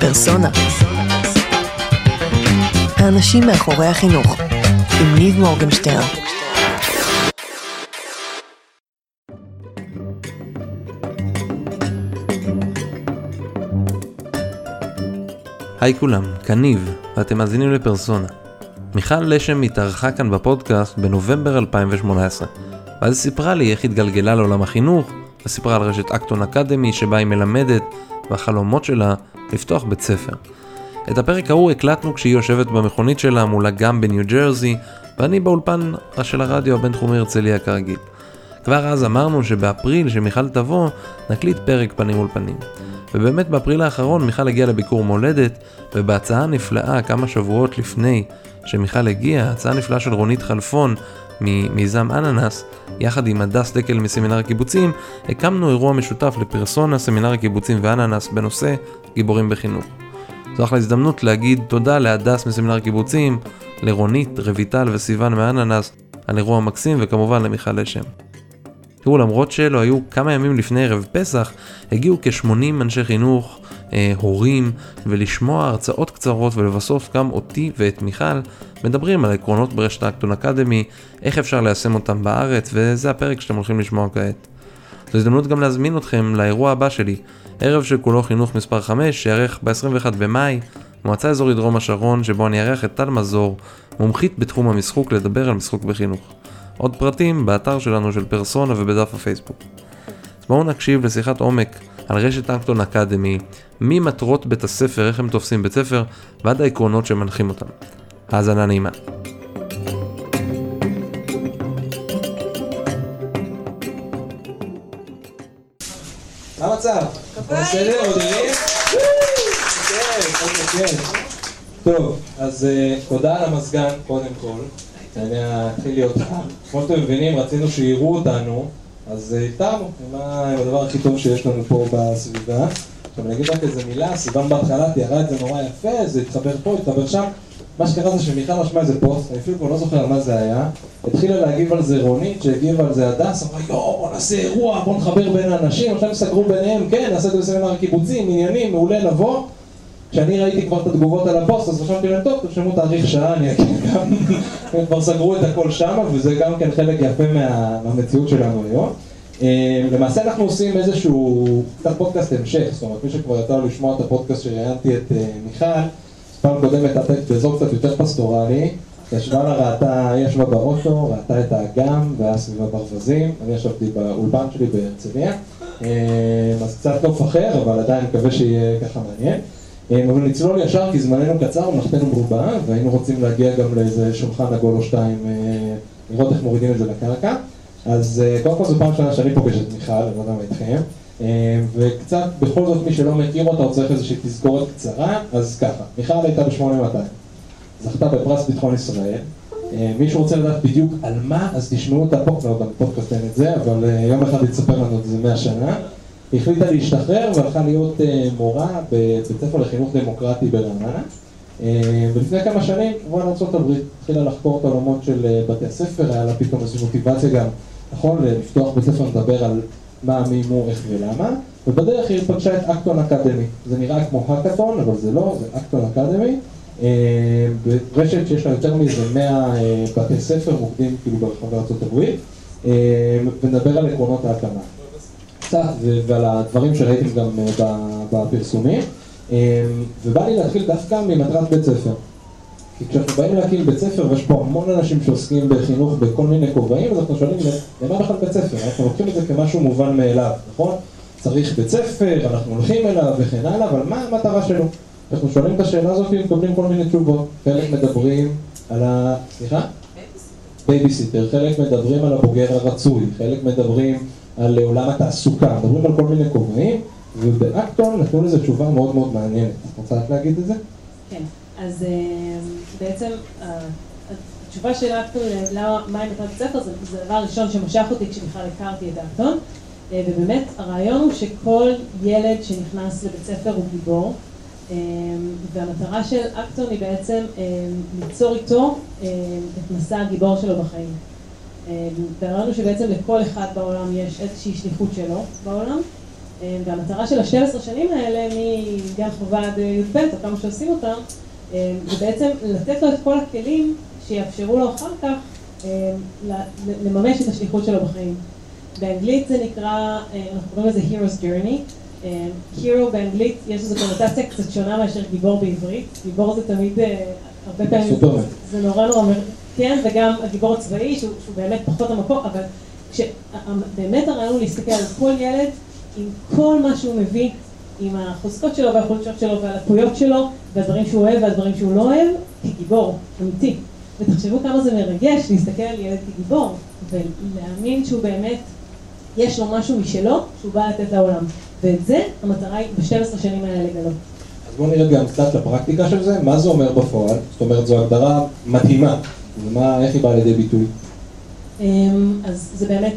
פרסונה. האנשים מאחורי החינוך, עם ניב מורגנשטרן. היי כולם, כאן ניב, ואתם מאזינים לפרסונה. מיכל לשם התארחה כאן בפודקאסט בנובמבר 2018, ואז סיפרה לי איך התגלגלה לעולם החינוך, וסיפרה על רשת אקטון אקדמי שבה היא מלמדת, והחלומות שלה לפתוח בית ספר. את הפרק ההוא הקלטנו כשהיא יושבת במכונית שלה מול אגם בניו ג'רזי, ואני באולפן של הרדיו הבינתחומי הרצליה כרגיל. כבר אז אמרנו שבאפריל, שמיכל תבוא, נקליט פרק פנים מול פנים. ובאמת באפריל האחרון מיכל הגיעה לביקור מולדת, ובהצעה נפלאה כמה שבועות לפני שמיכל הגיעה, הצעה נפלאה של רונית חלפון ממיזם אננס, יחד עם הדס דקל מסמינר הקיבוצים, הקמנו אירוע משותף לפרסונה, סמינר הקיבוצים ואננס בנושא גיבורים בחינוך. זו אחלה הזדמנות להגיד תודה להדס מסמינר הקיבוצים, לרונית, רויטל וסיוון מאננס על אירוע מקסים וכמובן למיכל לשם. תראו, למרות שאלו היו כמה ימים לפני ערב פסח, הגיעו כ-80 אנשי חינוך, אה, הורים, ולשמוע הרצאות קצרות ולבסוף גם אותי ואת מיכל מדברים על עקרונות ברשת האקטון אקדמי, איך אפשר ליישם אותם בארץ, וזה הפרק שאתם הולכים לשמוע כעת. זו הזדמנות גם להזמין אתכם לאירוע הבא שלי, ערב שכולו חינוך מספר 5, שיארך ב-21 במאי, מועצה אזורית דרום השרון, שבו אני אארח את טל מזור, מומחית בתחום המשחוק, לדבר על משחוק בחינוך. עוד פרטים באתר שלנו של פרסונה ובדף הפייסבוק. אז בואו נקשיב לשיחת עומק על רשת אקטון אקדמי, ממטרות בית הספר, איך הם תופסים בית ספר, ועד העקרונות שמנחים אותם. האזנה נעימה. מה המצב? בסדר, מודרים? כן, כן, כן. טוב, אז אה, תודה על המזגן קודם כל. אני אתחיל להיות חם. כמו שאתם מבינים, רצינו שיראו אותנו, אז אה, איתרנו, עם הדבר הכי טוב שיש לנו פה בסביבה. עכשיו אני אגיד רק איזה מילה, סיוון בהתחלה תיארה את זה נורא יפה, זה התחבר פה, התחבר שם. מה שקרה זה שמיכל רשמה איזה פוסט, אני אפילו כבר לא זוכר מה זה היה, התחילה להגיב על זה רונית, שהגיבה על זה הדס, אמרה יואו בוא נעשה אירוע, בוא נחבר בין האנשים, עכשיו סגרו ביניהם, כן, נעשה את זה בסמינר הקיבוצים, עניינים, מעולה, נבוא. כשאני ראיתי כבר את התגובות על הפוסט, אז חשבתי להם, טוב, תרשמו תאריך שעה, אני אגיד גם, הם כבר סגרו את הכל שם, וזה גם כן חלק יפה מה, מהמציאות שלנו היום. למעשה אנחנו עושים איזשהו קצת פודקאסט המשך, זאת אומרת, מי שכבר יצא לו לשמוע את הפודקאסט שראיינתי את מיכל, פעם קודמת הייתה באזור קצת יותר פסטורלי, ישבה לה, ראתה, היא ישבה באוטו, ראתה את האגם, והיה סביבה ברווזים, אני ישבתי באולפן שלי בהרצליה, אז קצת נוף אחר, אבל עדיין מקווה שיהיה ככה מעניין. אבל נצלול ישר כי זמננו קצר ומלאכתנו מרובה, והיינו רוצים להגיע גם לאיזה שולחן עגול או שתיים, לראות איך מורידים את זה לקרקע. אז קודם כל זו פעם שנה שאני פוגש את מיכל, אני לא יודע מה איתכם. וקצת, בכל זאת מי שלא מכיר אותה, הוא צריך איזושהי תזכורת קצרה, אז ככה, מיכל הייתה ב-8200, זכתה בפרס ביטחון ישראל, מישהו רוצה לדעת בדיוק על מה, אז תשמעו אותה פה, לא, אין את זה, אבל יום אחד היא לנו את זה 100 שנה. החליטה להשתחרר והלכה להיות מורה בבית ספר לחינוך דמוקרטי ברעננה. ולפני כמה שנים, כמובן ארה"ב התחילה לחקור את העולמות של בתי הספר, היה לה פתאום איזושהי מוטיבציה גם, נכון, לפתוח בית ספר, לדבר על מה, מי, מו, איך ולמה, ובדרך היא פגשה את אקטון אקדמי. זה נראה כמו האקתון, אבל זה לא, זה אקטון אקדמי. ברשת שיש לה יותר מאיזה 100 בתי ספר, מוקדים כאילו ברחבי ארה"ב, ונדבר על עקרונות ההקמה. קצת ועל הדברים שראיתם גם בפרסומים, ובא לי להתחיל דווקא ממטרת בית ספר. כי כשאנחנו באים להקים בית ספר, ויש פה המון אנשים שעוסקים בחינוך בכל מיני כובעים, אז אנחנו שואלים, למה בכלל בית ספר? אנחנו לוקחים את זה כמשהו מובן מאליו, נכון? צריך בית ספר, אנחנו הולכים אליו וכן הלאה, אבל מה המטרה שלו? אנחנו שואלים את השאלה הזאת ומקבלים כל מיני תשובות. חלק מדברים על ה... סליחה? בייביסיטר. חלק מדברים על הבוגר הרצוי, חלק מדברים על עולם התעסוקה, מדברים על כל מיני כובעים, ובאקטון נתנו לזה תשובה מאוד מאוד מעניינת. את רוצה רק להגיד את זה? כן, אז בעצם התשובה של אקטון, מה עם מטרת בית ספר, זה הדבר הראשון שמשך אותי כשבכלל הכרתי את אקטון, ובאמת הרעיון הוא שכל ילד שנכנס לבית ספר הוא גיבור, והמטרה של אקטון היא בעצם ליצור איתו את מסע הגיבור שלו בחיים. והראינו שבעצם לכל אחד בעולם יש איזושהי שליחות שלו בעולם, אה, והמטרה של ה-12 שנים האלה, מגן חובה עד י"ב, או כמה שעושים אותם, אה, זה בעצם לתת לו את כל הכלים שיאפשרו לו אחר כך אה, לממש את השליחות שלו בחיים. באנגלית זה נקרא, אנחנו קוראים לזה Hero's Journey. Hero באנגלית יש איזו קונוטציה קצת שונה מאשר גיבור בעברית. גיבור זה תמיד, הרבה פעמים, זה נורא נורא, כן, וגם הגיבור הצבאי שהוא, שהוא באמת פחות המקום, אבל כשבאמת הרעיון הוא להסתכל על כל ילד עם כל מה שהוא מביא, עם החוזקות שלו והחולשות שלו והלקויות שלו, והדברים שהוא אוהב והדברים שהוא לא אוהב, כגיבור, אמיתי. ותחשבו כמה זה מרגש להסתכל על ילד כגיבור, ולהאמין שהוא באמת, יש לו משהו משלו, שהוא בא לתת לעולם. ואת זה המטרה היא ב-12 שנים האלה לגלות. אז בואו נראה גם קצת לפרקטיקה של זה, מה זה אומר בפועל? זאת אומרת, זו הגדרה מדהימה, ומה, איך היא באה לידי ביטוי? אמ, אז זה באמת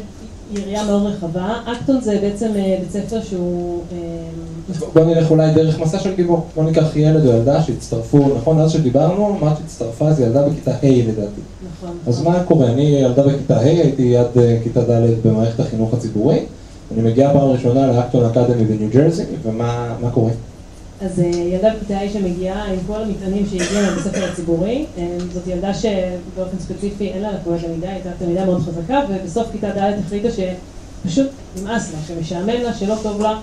יריעה מאוד רחבה. אקטון זה בעצם אה, בית ספר שהוא... אמ, בוא נלך אולי דרך מסע של גיבור. בוא ניקח ילד או ילדה שהצטרפו, נכון? אז שדיברנו, אמרת שהצטרפה זה ילדה בכיתה ה' לדעתי. נכון. אז מה קורה? אני ילדה בכיתה ה', הייתי עד אה, כיתה ד' במערכת החינוך הציבורי. אני מגיעה פעם ראשונה לאקטון אקדמי בניו ג'רזי, ומה קורה? אז אה, ילדה בכיתה ה' שמגיעה עם כל המטענים שהגיעו לבית הספר הציבורי, אה, זאת ילדה שבאופן ספציפי אין לה לקויות למידה, הייתה תלמידה מאוד חזקה, ובסוף כיתה ד' החליטה שפשוט נמאס לה, שמשעמם לה, שלא טוב לה,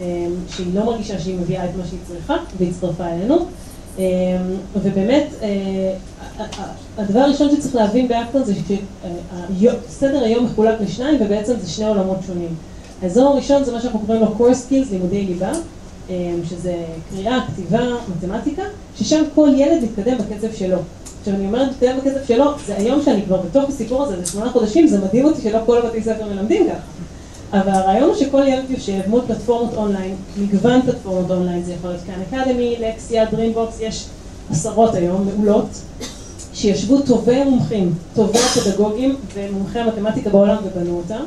אה, שהיא לא מרגישה שהיא מביאה את מה שהיא צריכה, והצטרפה אלינו. ובאמת, הדבר הראשון שצריך להבין באקטון זה שסדר היום מחולק לשניים, ובעצם זה שני עולמות שונים. האזור הראשון זה מה שאנחנו קוראים לו core skills, לימודי ליבה. אמ, שזה קריאה, כתיבה, מתמטיקה, ששם כל ילד מתקדם בקצב שלו. עכשיו אני אומרת מתקדם בקצב שלו, זה היום שאני כבר בתוך הסיפור הזה, זה שמונה חודשים, זה מדהים אותי שלא כל הבתי ספר מלמדים ככה. אבל הרעיון הוא שכל ילד יושב מול פלטפורמות אונליין, מגוון פלטפורמות אונליין, זה יכול להיות Khan Academy, Lexia, DreamBox, יש עשרות היום, מעולות, שישבו טובי מומחים, טובי פדגוגים ומומחי המתמטיקה בעולם ובנו אותם.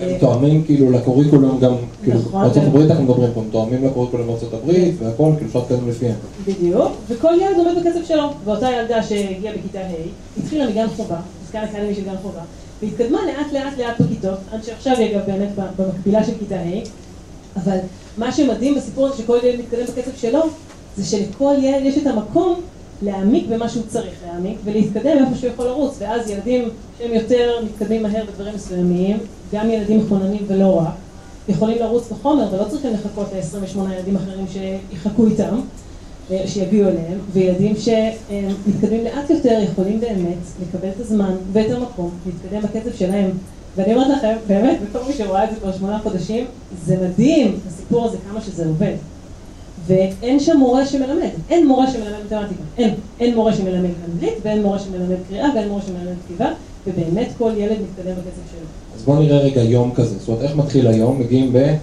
הם תואמים כאילו לקוריקולום גם, כאילו, נכון, בארצות הברית אנחנו מדברים פה, הם תואמים לקוריקולום בארצות הברית והכל, כאילו אפשר להתקדם לפיהם. בדיוק, וכל ילד עומד בקצב שלו, ואותה ילדה שהגיעה בכיתה ה', התחילה מגן חובה, עסקה אקדמי של גן חובה, והתקדמה לאט לאט לאט בכיתות, עד שעכשיו היא אגב באמת במקבילה של כיתה ה', אבל מה שמדהים בסיפור הזה שכל ילד מתקדם בקצב שלו, זה שלכל ילד יש את המקום להעמיק במה שהוא צריך להעמיק ולהתקדם איפה שהוא יכול לרוץ, ואז ילדים שהם יותר מתקדמים מהר בדברים מסוימים, גם ילדים מחוננים ולא רק, יכולים לרוץ בחומר ולא צריכים לחכות ל-28 ילדים אחרים שיחכו איתם, אה, שיגיעו אליהם, וילדים שמתקדמים לאט יותר יכולים באמת לקבל את הזמן ואת המקום, להתקדם בקצב שלהם. ואני אומרת לכם, באמת, בתור מי שרואה את זה כבר שמונה חודשים, זה מדהים, הסיפור הזה, כמה שזה עובד. ואין שם מורה שמלמד, אין מורה שמלמד מתמטיקה, אין, אין מורה שמלמד אנגלית ואין מורה שמלמד קריאה ואין מורה שמלמד כתיבה ובאמת כל ילד מתקדם בקצב שלו. אז בואו נראה רגע יום כזה, זאת אומרת איך מתחיל היום, מגיעים ב...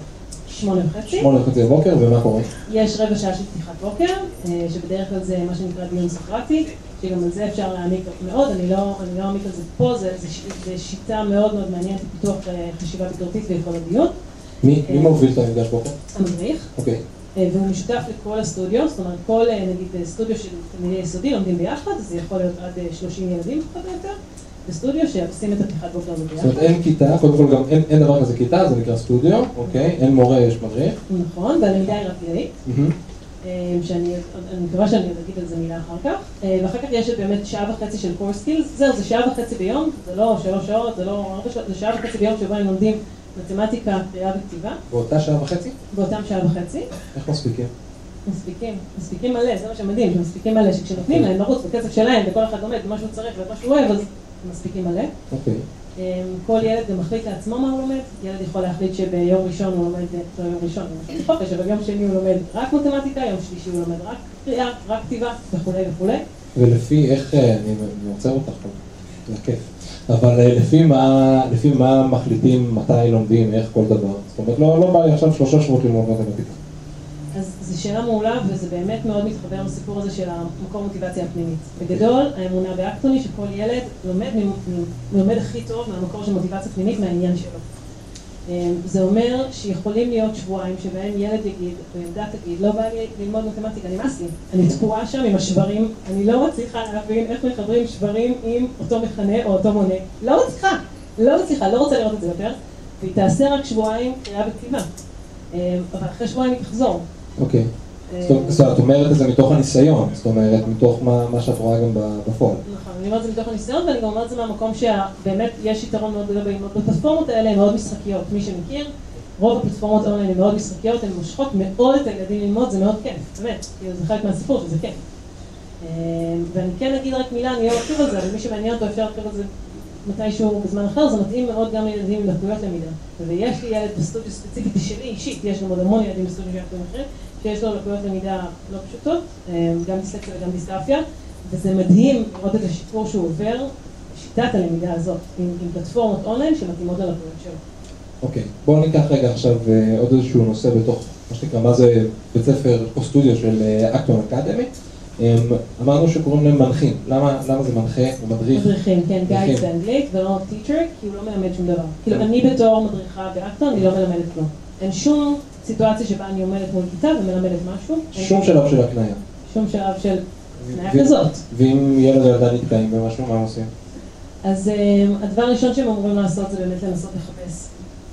שמונה וחצי. שמונה וחצי בבוקר, ומה קורה? יש רבע שעה של פתיחת בוקר, אה, שבדרך כלל זה מה שנקרא דיון סוקרטי, שגם על זה אפשר להעמיק מאוד, אני לא, אני לא אעמיק על זה פה, זה, זה, זה שיטה מאוד מאוד מעניינת לפיתוח אה, חשיבה ביקורתית ויכול הדיון. מי, מי אה, מוביל את המפגש בוקר? המדריך. אוקיי. והוא משותף לכל הסטודיו, זאת אומרת כל נגיד סטודיו של תלמידי יסודי לומדים ביחד, זה יכול להיות עד 30 ילדים פחות או יותר. בסטודיו שעושים את הפתיחת בוקר הזה ביחד. זאת אומרת אין כיתה, קודם כל גם אין, דבר כזה כיתה, זה נקרא סטודיו, אוקיי? אין מורה, יש מדריך. נכון, והלמידה היא רק גילאית. אה, שאני מקווה שאני אגיד על זה מילה אחר כך, אה, ואחר כך יש באמת שעה וחצי של core skills, זהו, זה שעה וחצי ביום, זה לא שלוש שעות, זה לא ארבע שעות, זה שעה וחצי ביום שבו הם לומדים מתמטיקה, קריאה וכתיבה. באותה שעה וחצי? באותם שעה וחצי. איך מספיקים? מספיקים, מספיקים מלא, זה מה שמדהים, שמספיקים מלא, שכשנותנים להם לרוץ בקצב שלהם, וכל אחד לומד במה שהוא צריך ומה שהוא אוהב, אז מספיקים מלא. אוקיי. אמ, כל ילד גם מחליט לעצמו מה הוא לומד, ילד יכול להחליט שביום ראשון הוא לומד, לא יום ראשון, הוא חופש, אבל יום שני הוא לומד רק מתמטיקה, יום שלישי הוא לומד רק קריאה, רק כתיבה וכולי וכולי. ולפי איך, אה, אני עוצר אותך פה, זה כיף, אבל אה, לפי מה, לפי מה מחליטים מתי לומדים, איך כל דבר? זאת אומרת, לא, לא בא לי עכשיו שלושה שבועות ללמוד מתמטיקה. זו שאלה מעולה, וזה באמת מאוד מתחבר לסיפור הזה של המקור מוטיבציה הפנימית. בגדול, האמונה באקטוני שכל ילד לומד, לומד הכי טוב מהמקור של מוטיבציה פנימית מהעניין שלו. אמ, זה אומר שיכולים להיות שבועיים שבהם ילד יגיד, או ילדה תגיד, לא בא לי ללמוד מתמטיקה, נמאס לי. אני תקועה שם עם השברים, אני לא מצליחה להבין איך מחברים שברים עם אותו מכנה או אותו מונה. לא מצליחה, לא מצליחה, לא רוצה לראות את זה יותר, והיא תעשה רק שבועיים קריאה וכתיבה. אה, אבל אחרי שבועיים היא תחזור. אוקיי. אה, זאת אומרת- את אומרת את זה מתוך הניסיון, זאת אומרת, מתוך מה מה שאת רואה גם בפועל. נכון, אני אומרת את זה מתוך הניסיון, ואני גם אומרת את זה מהמקום שבאמת יש יתרון מאוד גדול בללמוד בפלטפורמות האלה, הן מאוד משחקיות. מי שמכיר, רוב הפלטפורמות אונליין הן מאוד משחקיות, הן מושכות מאוד את הילדים ללמוד, זה מאוד כיף, באמת, כאילו זה חלק מהסיפור שזה כיף. אה, ואני כן אגיד רק מילה, אני לא ארחיב על זה, אבל מי שמעניין אותו אפשר להרחיב על זה מתישהו בזמן אחר, זה מתאים מאוד גם לילדים עם לקויות למידה. ויש לי ילד בסטודיו ספציפי שלי אישית, יש גם עוד המון ילדים בסטודיו של ילדים אחרים, שיש לו לקויות למידה לא פשוטות, אה, גם דיסלקציה וגם דיסטרפיה, וזה מדהים לראות את השיפור שהוא עובר, שיטת הלמידה הזאת, עם, עם פלטפורמות אונליין שמתאימות ללקויות שלו. אוקיי, בואו ניקח רגע עכשיו אה, עוד איזשהו נושא בתוך, מה שנקרא, מה זה בית ספר או סטודיו של אה, אקטון אקדמי. אמ, אמרנו שקוראים להם מנחים, למה למה זה מנחה או מדריך? מדריכים, כן, מדריכים. גיידס באנגלית, ולא טיצ'ר, כי הוא לא מלמד שום דבר. כאילו, אני בתור מדריכה באקטון, אני לא מלמדת כלום. אין שום סיטואציה שבה אני עומדת מול כיתה ומלמדת משהו. שום שלב של הקנייה. שום שלב של ו- כזאת. ואם ילד או ילדה נתקעים במשהו, מה הם עושים? אז אה, הדבר הראשון שהם אמורים לעשות זה באמת לנסות לחפש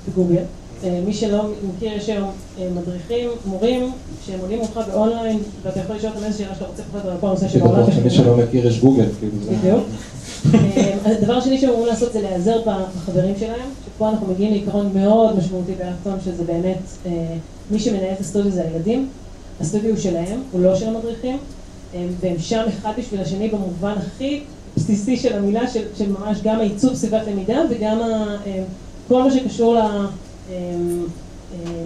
בגוגל. אה, מי שלא מכיר, יש היום אה, מדריכים, מורים, שהם עולים מולך באונליין, ואתה יכול לשאול אותם איזה שאלה שאתה רוצה פחות על כל הנושא של העולם. שמי שלא מכיר יש גוגל, כאילו. בדיוק. אה, הדבר השני שהם אמורים לעשות זה להיעזר בחברים שלהם, שפה אנחנו מגיעים לעיקרון מאוד משמעותי באקטון, שזה באמת, מי שמנהל את הסטודיו זה הילדים. הסטודיו הוא שלהם, הוא לא של המדריכים, והם שם אחד בשביל השני במובן הכי בסיסי של המילה, של, ממש גם העיצוב סביבת למידה וגם כל מה שקשור ל... אה, אה,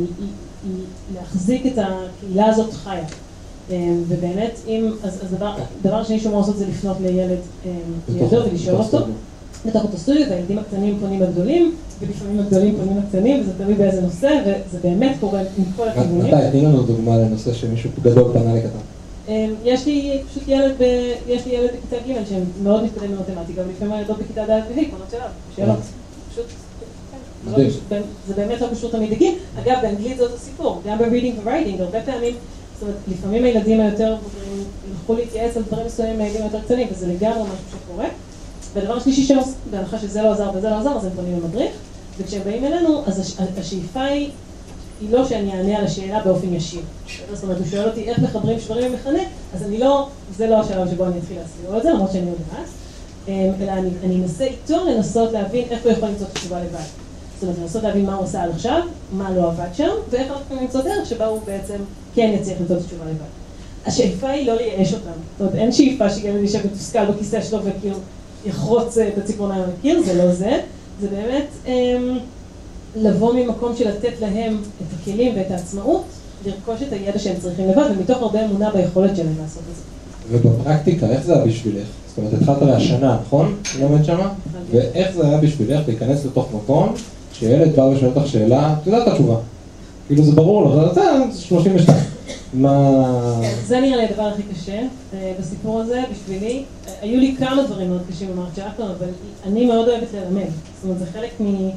להחזיק את הקהילה הזאת חיה. אה, ובאמת, אם, אז, אז דבר, דבר השני שהוא אמור לעשות זה לפנות לילד אה, לידו ולשאול אותו. בתוך אותו סטודיו, והילדים הקטנים פונים לגדולים, ולפעמים הגדולים פונים לקטנים, וזה תלוי באיזה נושא, וזה באמת קורה מכל הכיוונים. מתי? תני לנו דוגמה לנושא שמישהו גדול פנה לקטן. אה, יש לי פשוט ילד, ב, יש לי ילד בכיתה ג' שמאוד מתקדם במתמטיקה, ולפעמים הילדות בכיתה ד' וה' פונות אליו, שאלות. פשוט, כן, זה. קשור- זה באמת לא קשור תמיד לגיל. אגב, באנגלית זה אותו סיפור, גם ב-reading ו-writing, הרבה פעמים, זאת אומרת, לפעמים הילדים היותר בוגרים ילכו להתייעץ על דברים מסוימים מהילדים היותר קטנים, וזה לגמרי משהו שקורה. והדבר השלישי בהנחה שזה לא עזר וזה לא עזר, אז הם פונים למדריך, וכשהם באים אלינו, אז הש- השאיפה היא, היא לא שאני אענה על השאלה באופן ישיר. זאת אומרת, הוא שואל אותי איך מחברים שברים למכנה, אז אני לא, זה לא השלב שבו אני אתחיל להסביר את זה, למרות שאני יודעת, אמ, אלא אני אנסה איתו לנסות להבין איך הוא יכול למצוא את התשובה לבד. אומרת, לנסות להבין מה הוא עושה עד עכשיו, מה לא עבד שם, ואיך אנחנו למצוא דרך שבה הוא בעצם כן יצליח למצוא את התשובה לבד. השאיפה היא לא לייאש אותם. זאת אומרת, אין שאיפה שילד יישב מתוסכל בכיסא שלו וכאילו יחרוץ אה, את הציפורניים על הקיר, זה לא זה. זה באמת אמ, לבוא ממקום של לתת להם את הכלים ואת העצמאות, לרכוש את הידע שהם צריכים לבד, ומתוך הרבה אמונה ביכולת שלהם לעשות את זה. ובפרקטיקה, איך זה היה בשבילך? זאת אומרת, התחלת השנה, נכון? לומד שמה? ואיך זה היה בשבילך להיכנס לתוך מקום, שילד בא ושואל אותך שאלה, את יודעת את התשובה. כאילו זה ברור לך, זה 32. מה... זה נראה לי הדבר הכי קשה אה, בסיפור הזה בשבילי. אה, היו לי כמה דברים מאוד קשים במערכת אקטון, אבל אני מאוד אוהבת ללמד. זאת אומרת, זה חלק מ...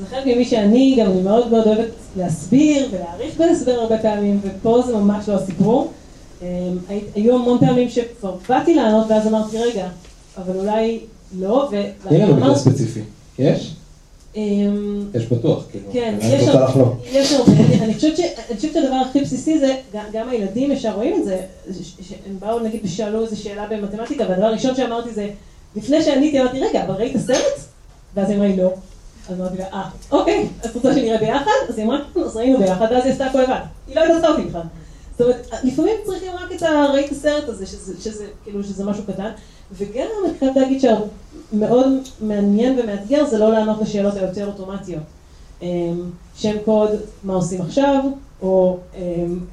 זה חלק ממי שאני, גם אני מאוד מאוד אוהבת להסביר ולהעריך בהסבר הרבה פעמים, ופה זה ממש לא הסיפור. אה, הי- היו המון פעמים שכבר באתי לענות, ואז אמרתי, רגע, אבל אולי לא, ו... תני לנו מקרה ספציפי. יש? אמ, יש בטוח, כאילו. כן, יש הרבה, לחלום. יש הרבה, אני- חושבת שהדבר הכי בסיסי זה, גם- הילדים ישר רואים את זה, שהם באו נגיד ושאלו איזו שאלה במתמטיקה, והדבר הראשון שאמרתי זה, לפני שעניתי אמרתי, רגע, אבל ראית סרט? ואז היא אמרה לי, לא. אז אמרתי לה, אה, אוקיי, אז את רוצה שנראה ביחד? אז היא אמרה, "כן, אז ראינו ביחד, ואז היא עשתה הכל לבד. היא לא התעסקה אותי בכלל. זאת אומרת, לפעמים צריכים רק את הראית הסרט הזה, שזה, שזה, כאילו, שזה משהו קטן, וגם אני חייבת להגיד שמאוד מעניין ומאתגר זה לא לענות לשאלות היותר אוטומטיות. אמ, שם קוד, מה עושים עכשיו, או אמ,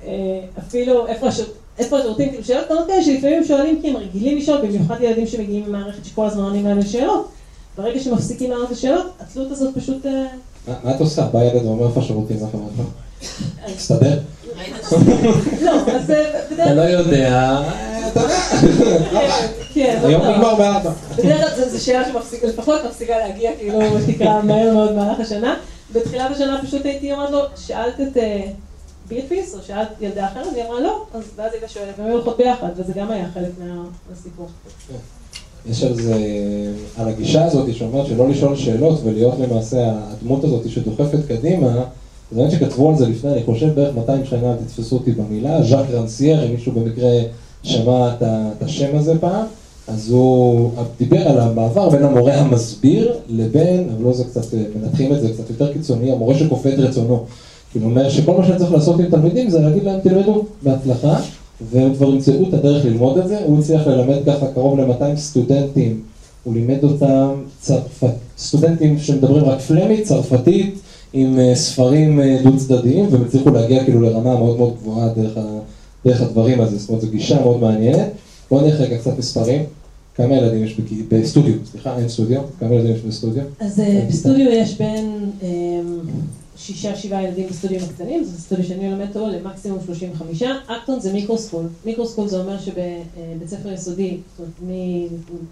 אה, אפילו איפה הש- איפה השירותים, כאילו שאלות קטנות כאלה שלפעמים שואלים כי הם רגילים לשאול, במיוחד ילדים שמגיעים ממערכת שכל הזמן עונים להם לשאלות. ברגע שמפסיקים לענות לשאלות, התלות הזאת פשוט... אה, מה מה את עושה? בא ילד ואומר איפה השירותים, איך אמרת לו? תסתדר? לא, אתה לא יודע, אתה יודע. כן, כן, היום. נגמר בארבע. בדרך כלל זו שאלה שמפסיקה, לפחות מפסיקה להגיע, כאילו, מה שנקרא, מהר מאוד במהלך השנה. בתחילת השנה פשוט הייתי אומרת לו, שאלת את אה, בירפיס, או שאלת ילדה אחרת, והיא אמרה לא, אז ואז הייתה שואלת, והם היו הולכות ביחד, וזה גם היה חלק מה- מהסיפור. יש על זה, על הגישה הזאת שאומרת שלא לשאול שאלות ולהיות למעשה הדמות הזאת שדוחפת קדימה, האמת שכתבו על זה לפני, אני חושב בערך 200 שנה, תתפסו אותי במילה, ז'אק רנסייר, אם מישהו במקרה שמע את השם הזה פעם, אז הוא דיבר על המעבר בין המורה המסביר לבין, אבל לא זה קצת, אה, מנתחים את זה קצת יותר קיצוני, המורה שכופה את רצונו. כאילו אומר שכל מה שאני צריך לעשות עם תלמידים זה להגיד להם תלמדו בהצלחה, והם כבר ימצאו את הדרך ללמוד את זה, הוא הצליח ללמד ככה קרוב ל-200 סטודנטים, הוא לימד אותם צרפת, סטודנטים שמדברים רק פלמית, צרפתית, עם אה, ספרים אה, דו צדדיים, והם הצליחו להגיע כאילו לרמה מאוד מאוד גבוהה דרך, ה, דרך הדברים הזה, זאת אומרת זו גישה מאוד מעניינת. בואו נלך רגע קצת מספרים, כמה ילדים יש בסטודיו, סליחה, אין סטודיו, כמה ילדים יש בסטודיו? אז אה, בסטודיו יש בין אה, שישה, שבעה ילדים בסטודיו הקטנים, זה סטודיו שאני מלמדת אותו למקסימום 35. אקטון זה micro-school. micro-school זה אומר שבבית ספר יסודי, זאת אומרת,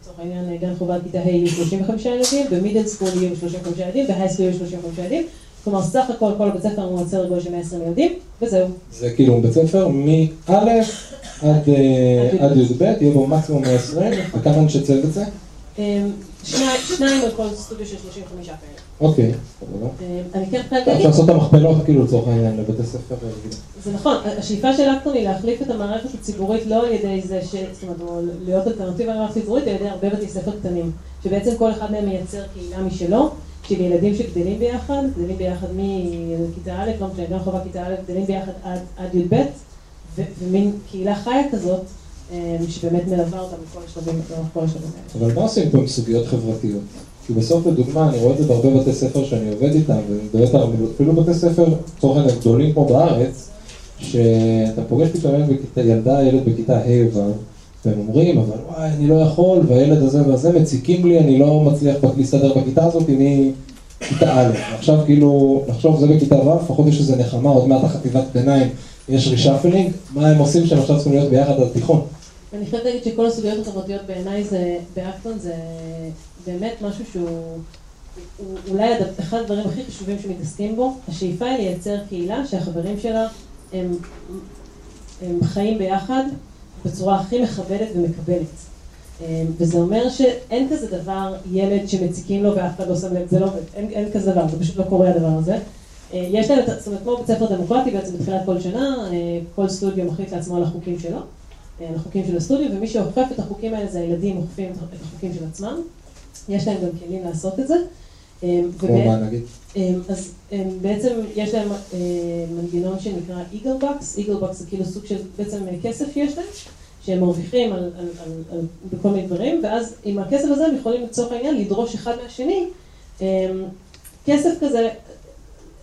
לצורך העניין גן חובה כיתה ה' יהיו 35 ילדים, ב middle school יהיו 35 ילדים, ב high school יהיו 35 ילדים. כלומר, סך הכל כל הבית ספר הוא סדר גודל של 120 ילדים, וזהו. זה כאילו בית ספר מא' עד אה, י"ב, יהיה בו מקסימום 120, וכמה אנשי צוות זה? אה, שניים- על כל סטודיו של 35 כאלה. אוקיי, סבבה. אה, אני כן חייבת אפשר להגיד לעשות את המכפלות כאילו לצורך העניין לבתי ספר רגילים. זה נכון, השאיפה של אקטון היא להחליף את המערכת הציבורית לא על ידי זה ש... זאת אומרת, או להיות אלטרנטיבה למערכת הציבורית, על ידי הרבה בתי ספר קטנים. שבעצם כל אחד מהם מייצר קהילה משלו, של ילדים שגדלים ביחד, גדלים ביחד מכיתה א', לא משנה, גם חובה כיתה א', גדלים ביחד עד, עד י"ב, ומין קהילה חיה כזאת, אה, שבאמת מלווה אותם בכל השלבים, לאורך כל השלבים האלה. אבל מה עושים פה עם סוגיות חברתיות? כי בסוף לדוגמה, אני רואה את זה בהרבה בתי ספר שאני עובד איתם, ובאמת אפילו בתי ספר, לצורך העניין גדולים כמו בארץ, שאתה פוגש פתאום ילדה, ילד בכיתה ה' ו', והם אומרים, אבל וואי, אני לא יכול, והילד הזה והזה מציקים לי, אני לא מצליח להסתדר בכיתה הזאת מכיתה א'. עכשיו כאילו, לחשוב זה בכיתה ו', לפחות יש איזה נחמה, עוד מעט החטיבת ביניים, יש reshuffling, מה הם עושים שהם עכשיו צריכים להיות ביחד עד התיכון? אני חייבת להגיד שכל הסוגיות החברתיות בעיניי זה, באקטון זה באמת משהו שהוא הוא אולי אחד הדברים הכי חשובים שמתעסקים בו. השאיפה היא לייצר קהילה שהחברים שלה הם, הם חיים ביחד בצורה הכי מכבדת ומקבלת. אה, וזה אומר שאין כזה דבר ילד שמציקים לו ואף אחד לא שם לב, זה לא עובד, אין, אין כזה דבר, זה פשוט לא קורה הדבר הזה. אה, יש להם, את- זאת אומרת, כמו בית ספר דמוקרטי בעצם בתחילת כל שנה, אה, כל סטודיו מחליט לעצמו על החוקים שלו, אה, על החוקים של הסטודיו, ומי שאוכף את החוקים האלה זה הילדים אוכפים את החוקים של עצמם. יש להם גם כלים לעשות את זה. אה, נגיד? אמ, אז אמ, בעצם יש להם אה, מנגנון שנקרא eagle bucks, eagle bucks זה כאילו סוג של בעצם אה, כסף שיש להם, שהם מרוויחים בכל מיני דברים, ואז עם הכסף הזה הם יכולים לצורך העניין לדרוש אחד מהשני אמ, כסף כזה,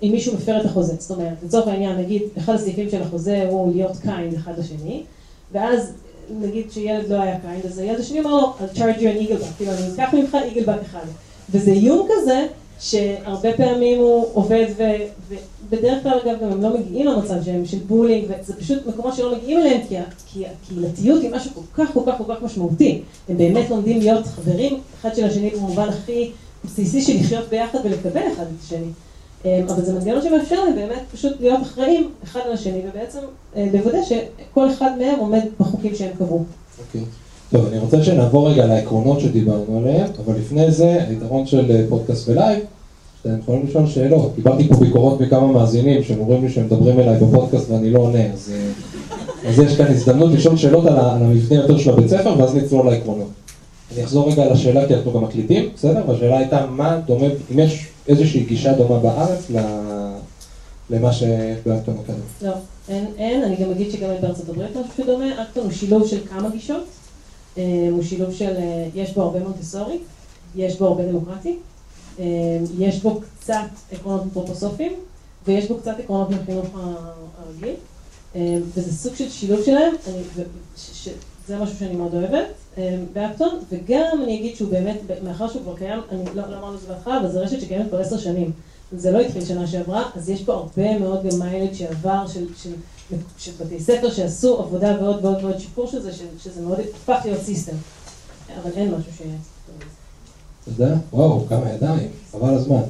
אם מישהו מפר את החוזה, זאת אומרת, לצורך העניין נגיד אחד הסעיפים של החוזה הוא להיות kind אחד לשני, ואז נגיד שילד לא היה kind, אז הילד השני אמר לו, I'll charge you an eagle buck, כאילו אני אקח ממך eagle buck אחד. וזה איום כזה, שהרבה פעמים הוא עובד, ו, ובדרך כלל אגב גם הם לא מגיעים למצב שהם של בולינג, וזה פשוט מקומות שלא מגיעים אליהם, כי, כי הקהילתיות היא משהו כל כך כל כך כל כך משמעותי. הם באמת לומדים להיות חברים אחד של השני במובן הכי בסיסי של לחיות ביחד ולקבל אחד את השני. אמ, אבל זה מנגנון שמאפשר להם באמת פשוט להיות אחראים אחד על השני, ובעצם אה, לוודא שכל אחד מהם עומד בחוקים שהם קבעו. אוקיי. טוב, אני רוצה שנעבור רגע לעקרונות שדיברנו עליהם, אבל לפני זה, היתרון של אה, פודקאסט ב live, שאתם יכולים לשאול שאלות. קיבלתי פה ביקורות מכמה מאזינים שהם אומרים לי שהם מדברים אליי בפודקאסט ואני לא עונה, אז, אה, אז יש כאן הזדמנות לשאול שאלות על, המבנה יותר של הבית ספר, ואז נצלול לעקרונות. אני אחזור רגע לשאלה, כי אנחנו גם מקליטים, בסדר? והשאלה הייתה, מה דומה, אם יש איזושהי גישה דומה בארץ למה שיש באקטון אקדמי. לא, אין, אין, אני גם אגיד שגם בארצות הברית משהו שדומה, אקטון הוא שילוב של כמה גישות, הוא שילוב של, אה, יש בו הרבה מונטסורי, יש בו הרבה דמוקרטי, אה, יש בו קצת עקרונות אנתרופוסופיים, ויש בו קצת עקרונות מהחינוך הרגיל, אה, וזה סוג של שילוב שלהם, אני, זה משהו שאני מאוד אוהבת אה, באקטון, וגם אני אגיד שהוא באמת, מאחר שהוא כבר קיים, אני לא, לא אמרנו את זה בהתחלה, אבל זו רשת שקיימת כבר עשר שנים. זה לא התחיל שנה שעברה, אז יש פה הרבה מאוד גם מיילד שעבר של, של, של בתי ספר שעשו עבודה ועוד ועוד ועוד שיפור של זה, שזה מאוד הפך להיות system. אבל אין משהו ש... תודה. וואו, כמה ידיים, חבל הזמן.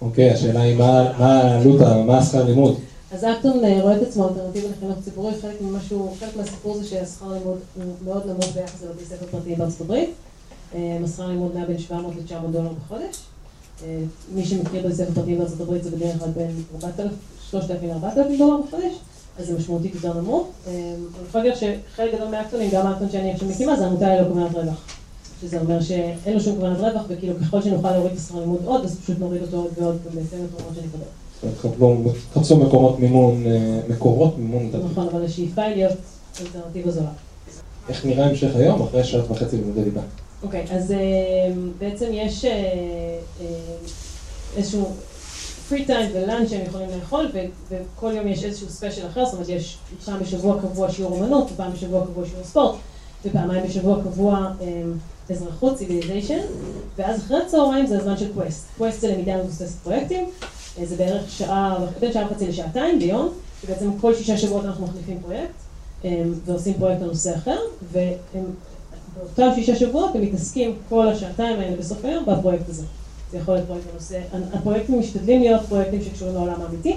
אוקיי, השאלה היא מה העלות, מה השכר לימוד? אז אקטון אה, רואה את עצמו אלטרנטיבה לחינוך ציבורי, חלק ממשהו, חלק מהסיפור זה שהשכר לימוד הוא מאוד נמוך ביחס לבתי ספר פרטיים בארצות הברית. אה, השכר לימוד נע בין 700 ל-900 דולר בחודש. אה, מי שמכיר בתי ספר פרטיים בארצות הברית זה בדרך כלל בין 4,000 3,000-4,000 דולר בחודש, אז זה משמעותית יותר נמוך. אמ, אני יכולה להגיד שחלק גדול מהאקטונים, גם האקטון שאני עכשיו מקימה, זה עמותה ללא כוונת רווח. שזה אומר שאין לו שום כוונת רווח, וכאילו ככל שנוכל להוריד את השכר לימוד עוד, אז פשוט נוריד אותו עוד ועוד בהתאם לתרומות שנקבל. תחפשו מקומות מימון, אה, מקורות מימון. נכון, אבל השאיפה היא להיות אלטרנטיבה זולה. איך נראה המשך היום אחרי שעת וחצי לימודי ליבה? אוקיי, אז אה, בעצם יש אה, איזשהו free time ו lunch שהם יכולים לאכול, וכל יום יש איזשהו special אחר, זאת אומרת יש פעם בשבוע קבוע שיעור אמנות, ופעם בשבוע קבוע שיעור ספורט, ופעמיים בשבוע קבוע אזרחות, civilization, ואז אחרי הצהריים זה הזמן של quest. quest זה למידה מבוססת פרויקטים, אה, זה בערך שעה, בין שעה וחצי לשעתיים ביום, ובעצם כל שישה שבועות אנחנו מחליפים פרויקט, אה, ועושים פרויקט לנושא אחר, ובאותם שישה שבועות הם מתעסקים כל השעתיים האלה בסוף היום בפרויקט הזה. זה יכול להיות פרויקט בנושא, הפרויקטים משתדלים להיות פרויקטים שקשורים לעולם האמיתי,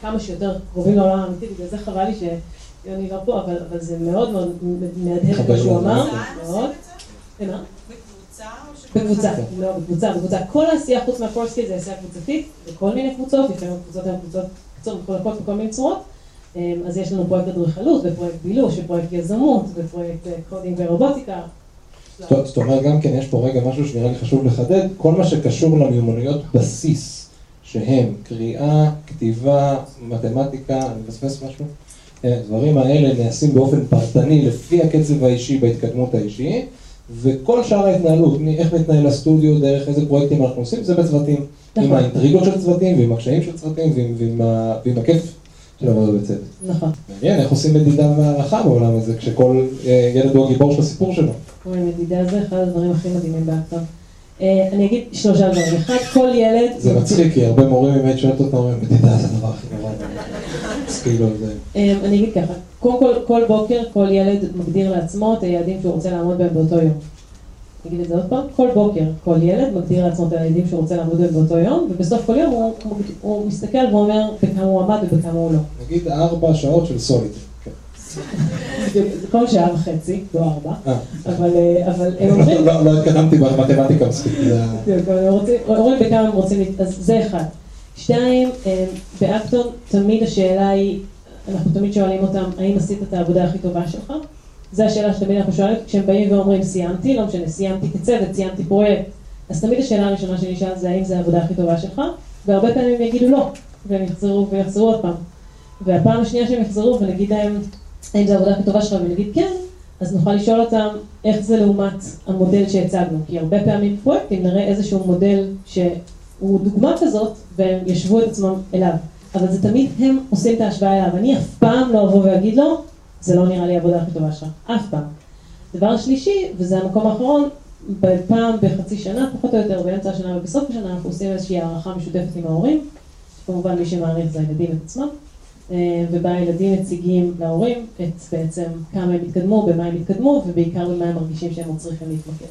כמה שיותר קרובים לעולם האמיתי, בגלל זה חבל לי שיוני לא פה, אבל, אבל זה מאוד מאוד מהדהד את מה שהוא אמר, מאוד. במה? בקבוצה, לא, בקבוצה, בקבוצה. כל העשייה חוץ מהפורסקי זה עשייה קבוצתית, בכל מיני קבוצות, לפעמים הקבוצות הן קבוצות קצות מחולקות בכל מיני צורות. אמ, אז יש לנו פרויקט אדריכלות, ופרויקט בילוש, ופרויקט יזמות, ופרויקט coding אה, ורובוטיקה. זאת אומרת, גם כן יש פה רגע משהו שנראה לי חשוב לחדד, כל מה שקשור למיומנויות בסיס, שהם קריאה, כתיבה, מתמטיקה, אני מפספס משהו? אה, הדברים האלה נעשים באופן פרטני לפי הקצב האישי בהתקדמות האישית. וכל שאר ההתנהלות, איך מתנהל הסטודיו, דרך איזה פרויקטים אנחנו עושים, זה בצוותים. נכון. עם האינטריגות של צוותים, ועם הקשיים של צוותים, ועם, ועם, ועם הכיף של עבודה בצוות. נכון. מעניין, איך עושים מדידה והערכה בעולם הזה, כשכל אה, ילד הוא הגיבור של הסיפור שלו. מדידה זה אחד הדברים הכי מדהימים באקטון. אה, אני אגיד שלושה דברים. אחד, כל ילד... זה מצחיק, כי הרבה מורים באמת שואלת אותם, מדידה זה הדבר הכי נורא. אז כאילו זה... אה, אני אגיד ככה, קודם כל, כל בוקר כל ילד מגדיר לעצמו את היעדים שהוא רוצה לעמוד בהם באותו יום. אני אגיד את זה עוד פעם, כל בוקר כל ילד מגדיר לעצמו את היעדים שהוא רוצה לעמוד בהם באותו יום, ובסוף כל יום הוא, הוא מסתכל ואומר בכמה הוא עמד ובכמה הוא לא. נגיד ארבע שעות של סוליד. כל שעה וחצי, לא ארבע, אה. אבל הם אומרים... לא, לא התקדמתי במתמטיקה מספיק. אומרים בכמה הם רוצים, אז זה אחד. שתיים, אה, באקטון תמיד השאלה היא, אנחנו תמיד שואלים אותם, האם עשית את העבודה הכי טובה שלך? זו השאלה שתמיד אנחנו שואלים, כשהם באים ואומרים סיימתי, לא משנה, סיימתי כצוות, סיימתי פרויקט, אז תמיד השאלה הראשונה שאני אשאל זה האם זו העבודה הכי טובה שלך, והרבה פעמים יגידו לא, והם יחזרו ויחזרו עוד פעם. והפעם השנייה שהם יחזרו ונגיד להם, האם זו העבודה הכי טובה שלך, ונגיד כן, אז נוכל לשאול אותם איך זה לעומת המודל שהצגנו, כי הרבה פעמים פרויקטים נראה איזשהו מודל שהוא דוגמה כזאת, והם ישבו את עצמם אליו. אבל זה תמיד הם עושים את ההשוואה אליו. אני אף פעם לא אבוא ואגיד לו, זה לא נראה לי העבודה הכי טובה שלך. אף פעם. דבר שלישי, וזה המקום האחרון, פעם בחצי שנה, פחות או יותר, באמצע השנה ובסוף השנה, אנחנו עושים איזושהי הערכה משותפת עם ההורים. כמובן מי שמעריך זה הילדים את עצמם. אה, ובה הילדים מציגים להורים את בעצם כמה הם התקדמו, במה הם התקדמו, ובעיקר במה הם מרגישים שהם עוד צריכים להתמקד.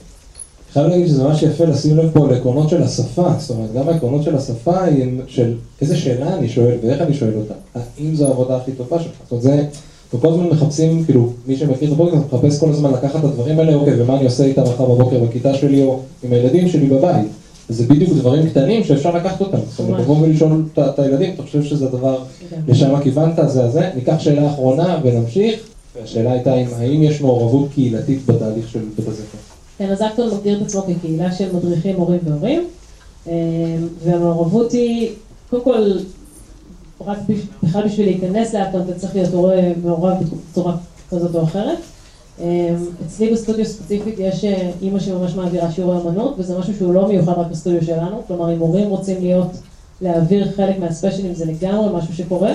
חייב להגיד שזה ממש יפה לשים לב פה לעקרונות של השפה, זאת אומרת, גם העקרונות של השפה הם של איזה שאלה אני שואל ואיך אני שואל אותה, האם זו העבודה הכי טובה שלך, זאת אומרת, זה, אנחנו כל הזמן מחפשים, כאילו, מי שמכיר את הפודקאסט מחפש כל הזמן לקחת את הדברים האלה, אוקיי, ומה אני עושה איתם מחר בבוקר בכיתה שלי או עם הילדים שלי בבית. וזה בדיוק דברים קטנים שאפשר לקחת אותם. זאת אומרת, לבוא ולשאול את הילדים, אתה חושב שזה דבר, כן. לשם כיוונת, זה הזה. ניקח שאלה אחרונה ונמשיך. והשאלה הייתה האם יש מעורבות קהילתית בתהליך של בית הספר. כן, אז אקטון מגדיר את עצמו כקהילה של מדריכים, מורים והורים, אה, והמעורבות היא, קודם כל, רק בכלל בשביל להיכנס לאקטון אתה צריך להיות הורה מעורב בצורה כזאת או אחרת. אה, אצלי בסטודיו ספציפית יש אה, אימא שממש מעבירה שיעורי אמנות, וזה משהו שהוא לא מיוחד רק בסטודיו שלנו, כלומר אם הורים רוצים להיות, להעביר חלק מהספיישלים זה לגמרי משהו שקורה.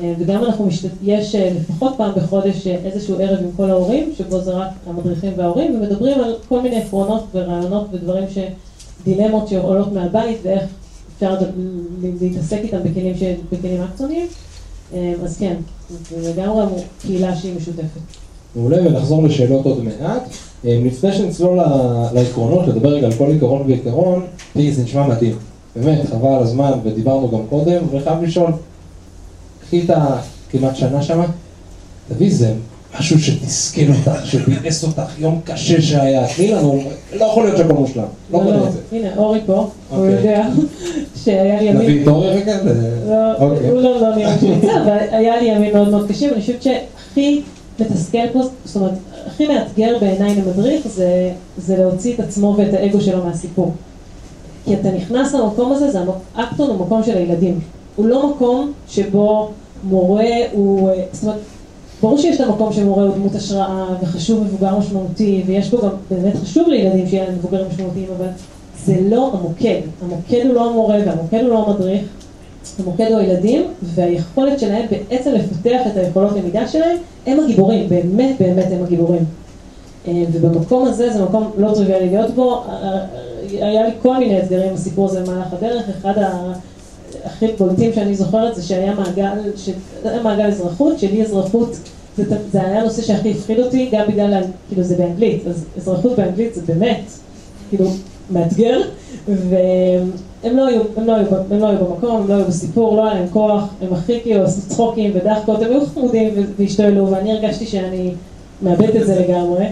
אה, וגם אנחנו משתת... יש אה, לפחות פעם בחודש אה, איזשהו ערב עם כל ההורים, שבו זה רק המדריכים וההורים, ומדברים על כל מיני עקרונות ורעיונות ודברים ש... דילמות שעולות מהבית ואיך אפשר להתעסק איתם בכלים, ש... בכלים אקצוניים. אז כן, זה לגמרי קהילה שהיא משותפת. מעולה, ונחזור לשאלות עוד מעט. לפני שנצלול לעקרונות, לדבר רגע על כל עיקרון ועיקרון, תראי, זה נשמע מדהים. באמת, חבל על הזמן, ודיברנו גם קודם, וחייב לשאול, חיכית כמעט שנה שמה, תביא זה משהו שתסכל אותך, שביאס אותך, יום קשה שהיה, תני לנו, לא יכול להיות שהכל מושלם, לא לא, קונה לא, את זה. הנה, אורי פה, הוא אוקיי. יודע שהיה לי ימין... נביא את אורי רגע? ל- לא, אוקיי. הוא לא, לא נראה לי שנמצא, אבל היה לי ימים מאוד מאוד קשים, ואני חושבת שהכי מתסכל פה, זאת אומרת, הכי מאתגר בעיניי למדריך זה, זה להוציא את עצמו ואת האגו שלו מהסיפור. כי אתה נכנס למקום הזה, זה אקטון הוא מקום של הילדים. הוא לא מקום שבו מורה הוא, זאת אומרת, ברור שיש את המקום שמורה הוא דמות השראה וחשוב מבוגר משמעותי, ויש בו גם, באמת חשוב לילדים שיהיה להם מבוגרים משמעותיים, אבל זה לא המוקד. המוקד הוא לא המורה והמוקד הוא לא המדריך. המוקד הוא הילדים, והיכולת שלהם בעצם לפתח את היכולות למידה שלהם, הם הגיבורים, באמת באמת הם הגיבורים. אה, ובמקום הזה, זה מקום לא טריוויאלי להיות בו, אה, אה, היה לי כל מיני אתגרים בסיפור הזה במהלך הדרך, אחד ה... הכי בולטים שאני זוכרת זה שהיה מעגל, ש... מעגל אזרחות, שלי אזרחות, זה, זה היה הנושא שהכי הפחיד אותי, גם בגלל, כאילו זה באנגלית, אז אזרחות באנגלית זה באמת, כאילו, מאתגר, והם לא היו, הם לא היו, הם לא היו במקום, הם לא היו בסיפור, לא היה להם כוח, הם הכי כאילו עשו צחוקים ודחקות, הם היו חמודים והשתוללו, ואני הרגשתי שאני מאבדת את זה לגמרי.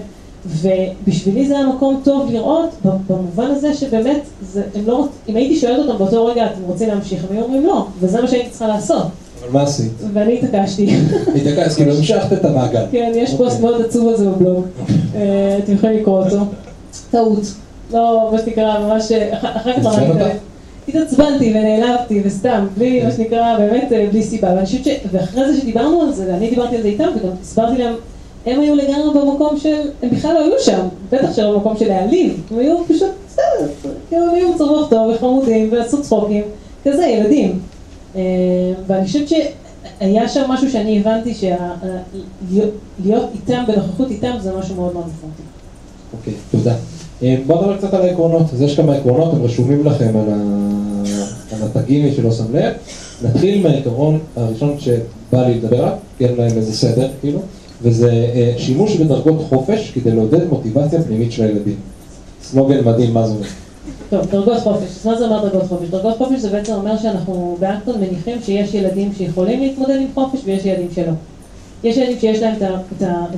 ובשבילי זה היה מקום טוב לראות, במובן הזה שבאמת, זה, הם לא, אם הייתי שואלת אותם באותו רגע, אתם רוצים להמשיך? הם היו אומרים לא, וזה מה שהייתי צריכה לעשות. אבל מה עשית? ואני התעקשתי. התעקשת, כאילו המשכת את המעגל. כן, יש אוקיי. פוסט מאוד עצוב על זה בבלוג, אה, אתם יכולים לקרוא אותו. טעות. לא, מה שנקרא, ממש, אח- אחר כך? התעצבנתי ונעלבתי וסתם, בלי, מה שנקרא, באמת אה, בלי סיבה. ואני חושבת ש... ואחרי זה שדיברנו על זה, ואני דיברתי על זה איתם, וגם הסברתי להם, הם היו לגמרי במקום של, הם בכלל לא היו שם, בטח שלא במקום של להעליב, הם היו פשוט, בסדר, כאילו הם היו במצב רוח טוב וחמודים ועשו צחוקים, כזה, ילדים. אה, ואני חושבת שהיה שם משהו שאני הבנתי שלהיות איתם, בנוכחות איתם, זה משהו מאוד מאוד משמעותי. אוקיי, תודה. אה, בואו נדבר קצת על העקרונות. אז יש כמה עקרונות, הם רשומים לכם על על התגים, מי שלא שם לב. נתחיל מהעיקרון הראשון שבא לי לדבר עליו, כי אין להם איזה סדר, כאילו, וזה אה, שימוש בדרגות חופש כדי לעודד מוטיבציה פנימית של הילדים. סלוגן מדהים, מה זה אומר? טוב, דרגות חופש. אז מה זה אומר דרגות חופש? דרגות חופש זה בעצם אומר שאנחנו באקטון מניחים שיש ילדים שיכולים להתמודד עם חופש ויש ילדים שלא. יש ילדים שיש להם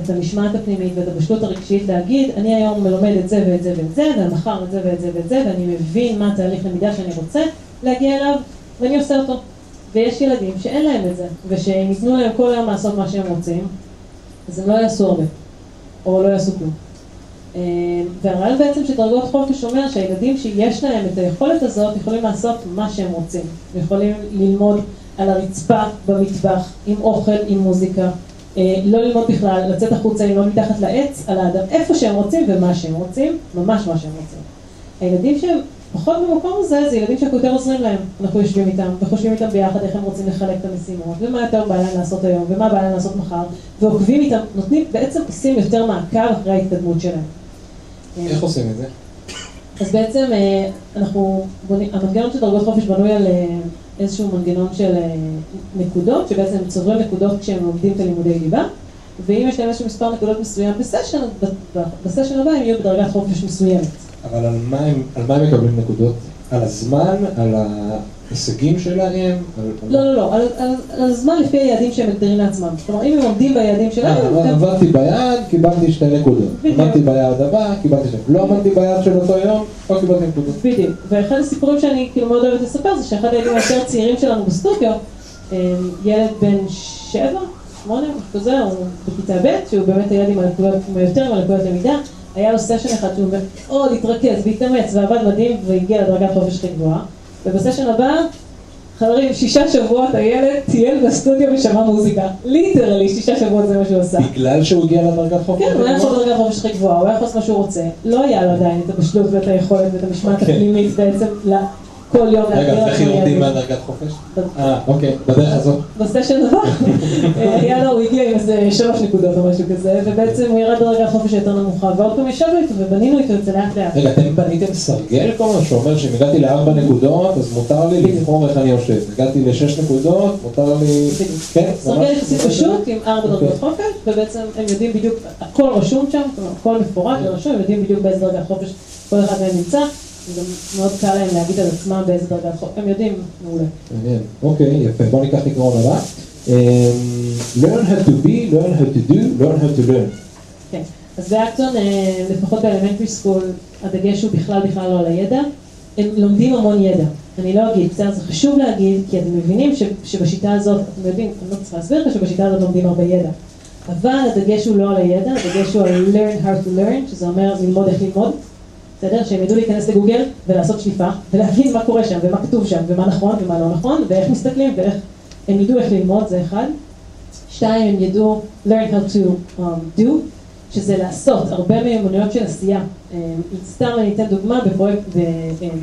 את, המשמעת הפנימית ואת הבשלות הרגשית להגיד, אני היום מלמד את זה ואת זה ואת זה, ומחר את זה ואת זה ואת זה, ואני מבין מה התהליך למידה שאני רוצה להגיע אליו, ואני עושה אותו. ויש ילדים שאין להם את זה, ושאם ייתנו להם כל היום לעשות מה שהם רוצים, אז הם לא יעשו הרבה, או לא יעשו כלום. אה, והרעיון בעצם שדרגות חופש אומר שהילדים שיש להם את היכולת הזאת יכולים לעשות מה שהם רוצים. יכולים ללמוד על הרצפה במטבח, עם אוכל, עם מוזיקה, לא ללמוד בכלל, לצאת החוצה, ללמוד מתחת לעץ, על האדם, איפה שהם רוצים ומה שהם רוצים, ממש מה שהם רוצים. הילדים שהם פחות במקום הזה, זה ילדים שאנחנו יותר עוזרים להם. אנחנו יושבים איתם, וחושבים איתם ביחד איך הם רוצים לחלק את המשימות, ומה יותר בא להם לעשות היום, ומה בא להם לעשות מחר, ועוקבים איתם, נותנים, בעצם עושים יותר מעקב אחרי ההתקדמות שלהם. איך עושים את זה? אז בעצם אה, אנחנו בונים, המנגנון של דרגות חופש בנוי על אה, איזשהו מנגנון של אה, נקודות, שבעצם הם צוברים נקודות כשהם לומדים את הלימודי ליבה, ואם יש להם איזשהו מספר נקודות מסוים בסשן, בסשן הבא הם יהיו בדרגת חופש מסוימת. אבל על מה הם, על מה הם מקבלים נקודות? על הזמן? על ההישגים שלהם? על- לא, לא, לא, על, על, על הזמן לפי היעדים שהם מגדירים לעצמם. כלומר, אם הם עומדים ביעדים שלהם, אה, עבדתי ביעד, קיבלתי שתי נקודות. עמדתי ביעד הבא, קיבלתי שתי. לא עמדתי ביעד של אותו יום, לא קיבלתי נקודות. בדיוק. ואחד הסיפורים שאני כאילו מאוד אוהבת לספר זה שאחד הילדים היותר צעירים שלנו בסטודיו, ילד בן שבע, שמונה, משהו כזה, הוא בכיתה ב', שהוא באמת הילד עם היותר עם הלקויות למידה, היה לו סשן אחד שהוא מאוד התרכז והתאמץ ועבד מדהים והגיע לדרגת חופש הכי גבוהה, וב session הבא, חברים, שישה שבועות הילד טייל בסטודיו ושמע מוזיקה, literally, שישה שבועות זה מה שהוא עשה. בגלל שהוא הגיע לדרגת חופש? כן, הוא היה יכול לדרגת חופש הכי גבוהה, הוא היה יכול לעשות מה שהוא רוצה. לא היה לו עדיין את הבשלות ואת היכולת ואת המשמעת אוקיי. הפנימית בעצם כל יום רגע, להגדיר אז איך יורדים. מהדרגת חופש? אה, אוקיי, בדרך הזאת. ב session הבא, לו, הוא הגיע עם איזה שלוש נקודות או משהו כזה, ובעצם הוא ירד לדרגת חופש היותר נמוכה, ועוד פעם ישבנו איתו ובנינו איתו את זה לאט לאט. רגע, אתם בניתם סרגל כל הזמן שאומר שאם הגעתי לארבע נקודות, אז מותר לי לבחור איך אני יושב. הגעתי לשש נקודות, מותר לי... כן, סרגל ממש? יחסית פשוט עם ארבע דרגות אוקיי. חופש, ובעצם הם יודעים בדיוק, הכל רשום שם, הכל מפורט ורשום, הם יודעים בדיוק באיזה דרגת חופש כל אחד מהם נמצא, מאוד קל להם להגיד על עצמם באיזה דרגת חופש, הם יודעים מעולה. מעניין. אוקיי, יפה. בוא ניקח עקרון הבא. Um, learn how to be, learn how to do, learn how to learn. כן, אז באקטון, אה, לפחות באלמנטרי סקול, הדגש הוא בכלל בכלל לא על הידע, הם לומדים המון ידע. אני לא אגיד, בסדר, זה חשוב להגיד, כי אתם מבינים ש, שבשיטה הזאת, אתם יודעים, אני לא צריכה להסביר לך שבשיטה הזאת לומדים הרבה ידע. אבל הדגש הוא לא על הידע, הדגש הוא על learn how to learn, שזה אומר ללמוד איך ללמוד. בסדר? שהם ידעו להיכנס לגוגל ולעשות שליפה, ולהבין מה קורה שם, ומה כתוב שם, ומה נכון ומה לא נכון, ואיך מסתכלים, ואיך הם ידעו איך ללמוד, זה אחד. שתיים, הם ידעו learn how to um, do, שזה לעשות, הרבה מיומנויות של עשייה. Um, סתם אני אתן דוגמה בפרויקט,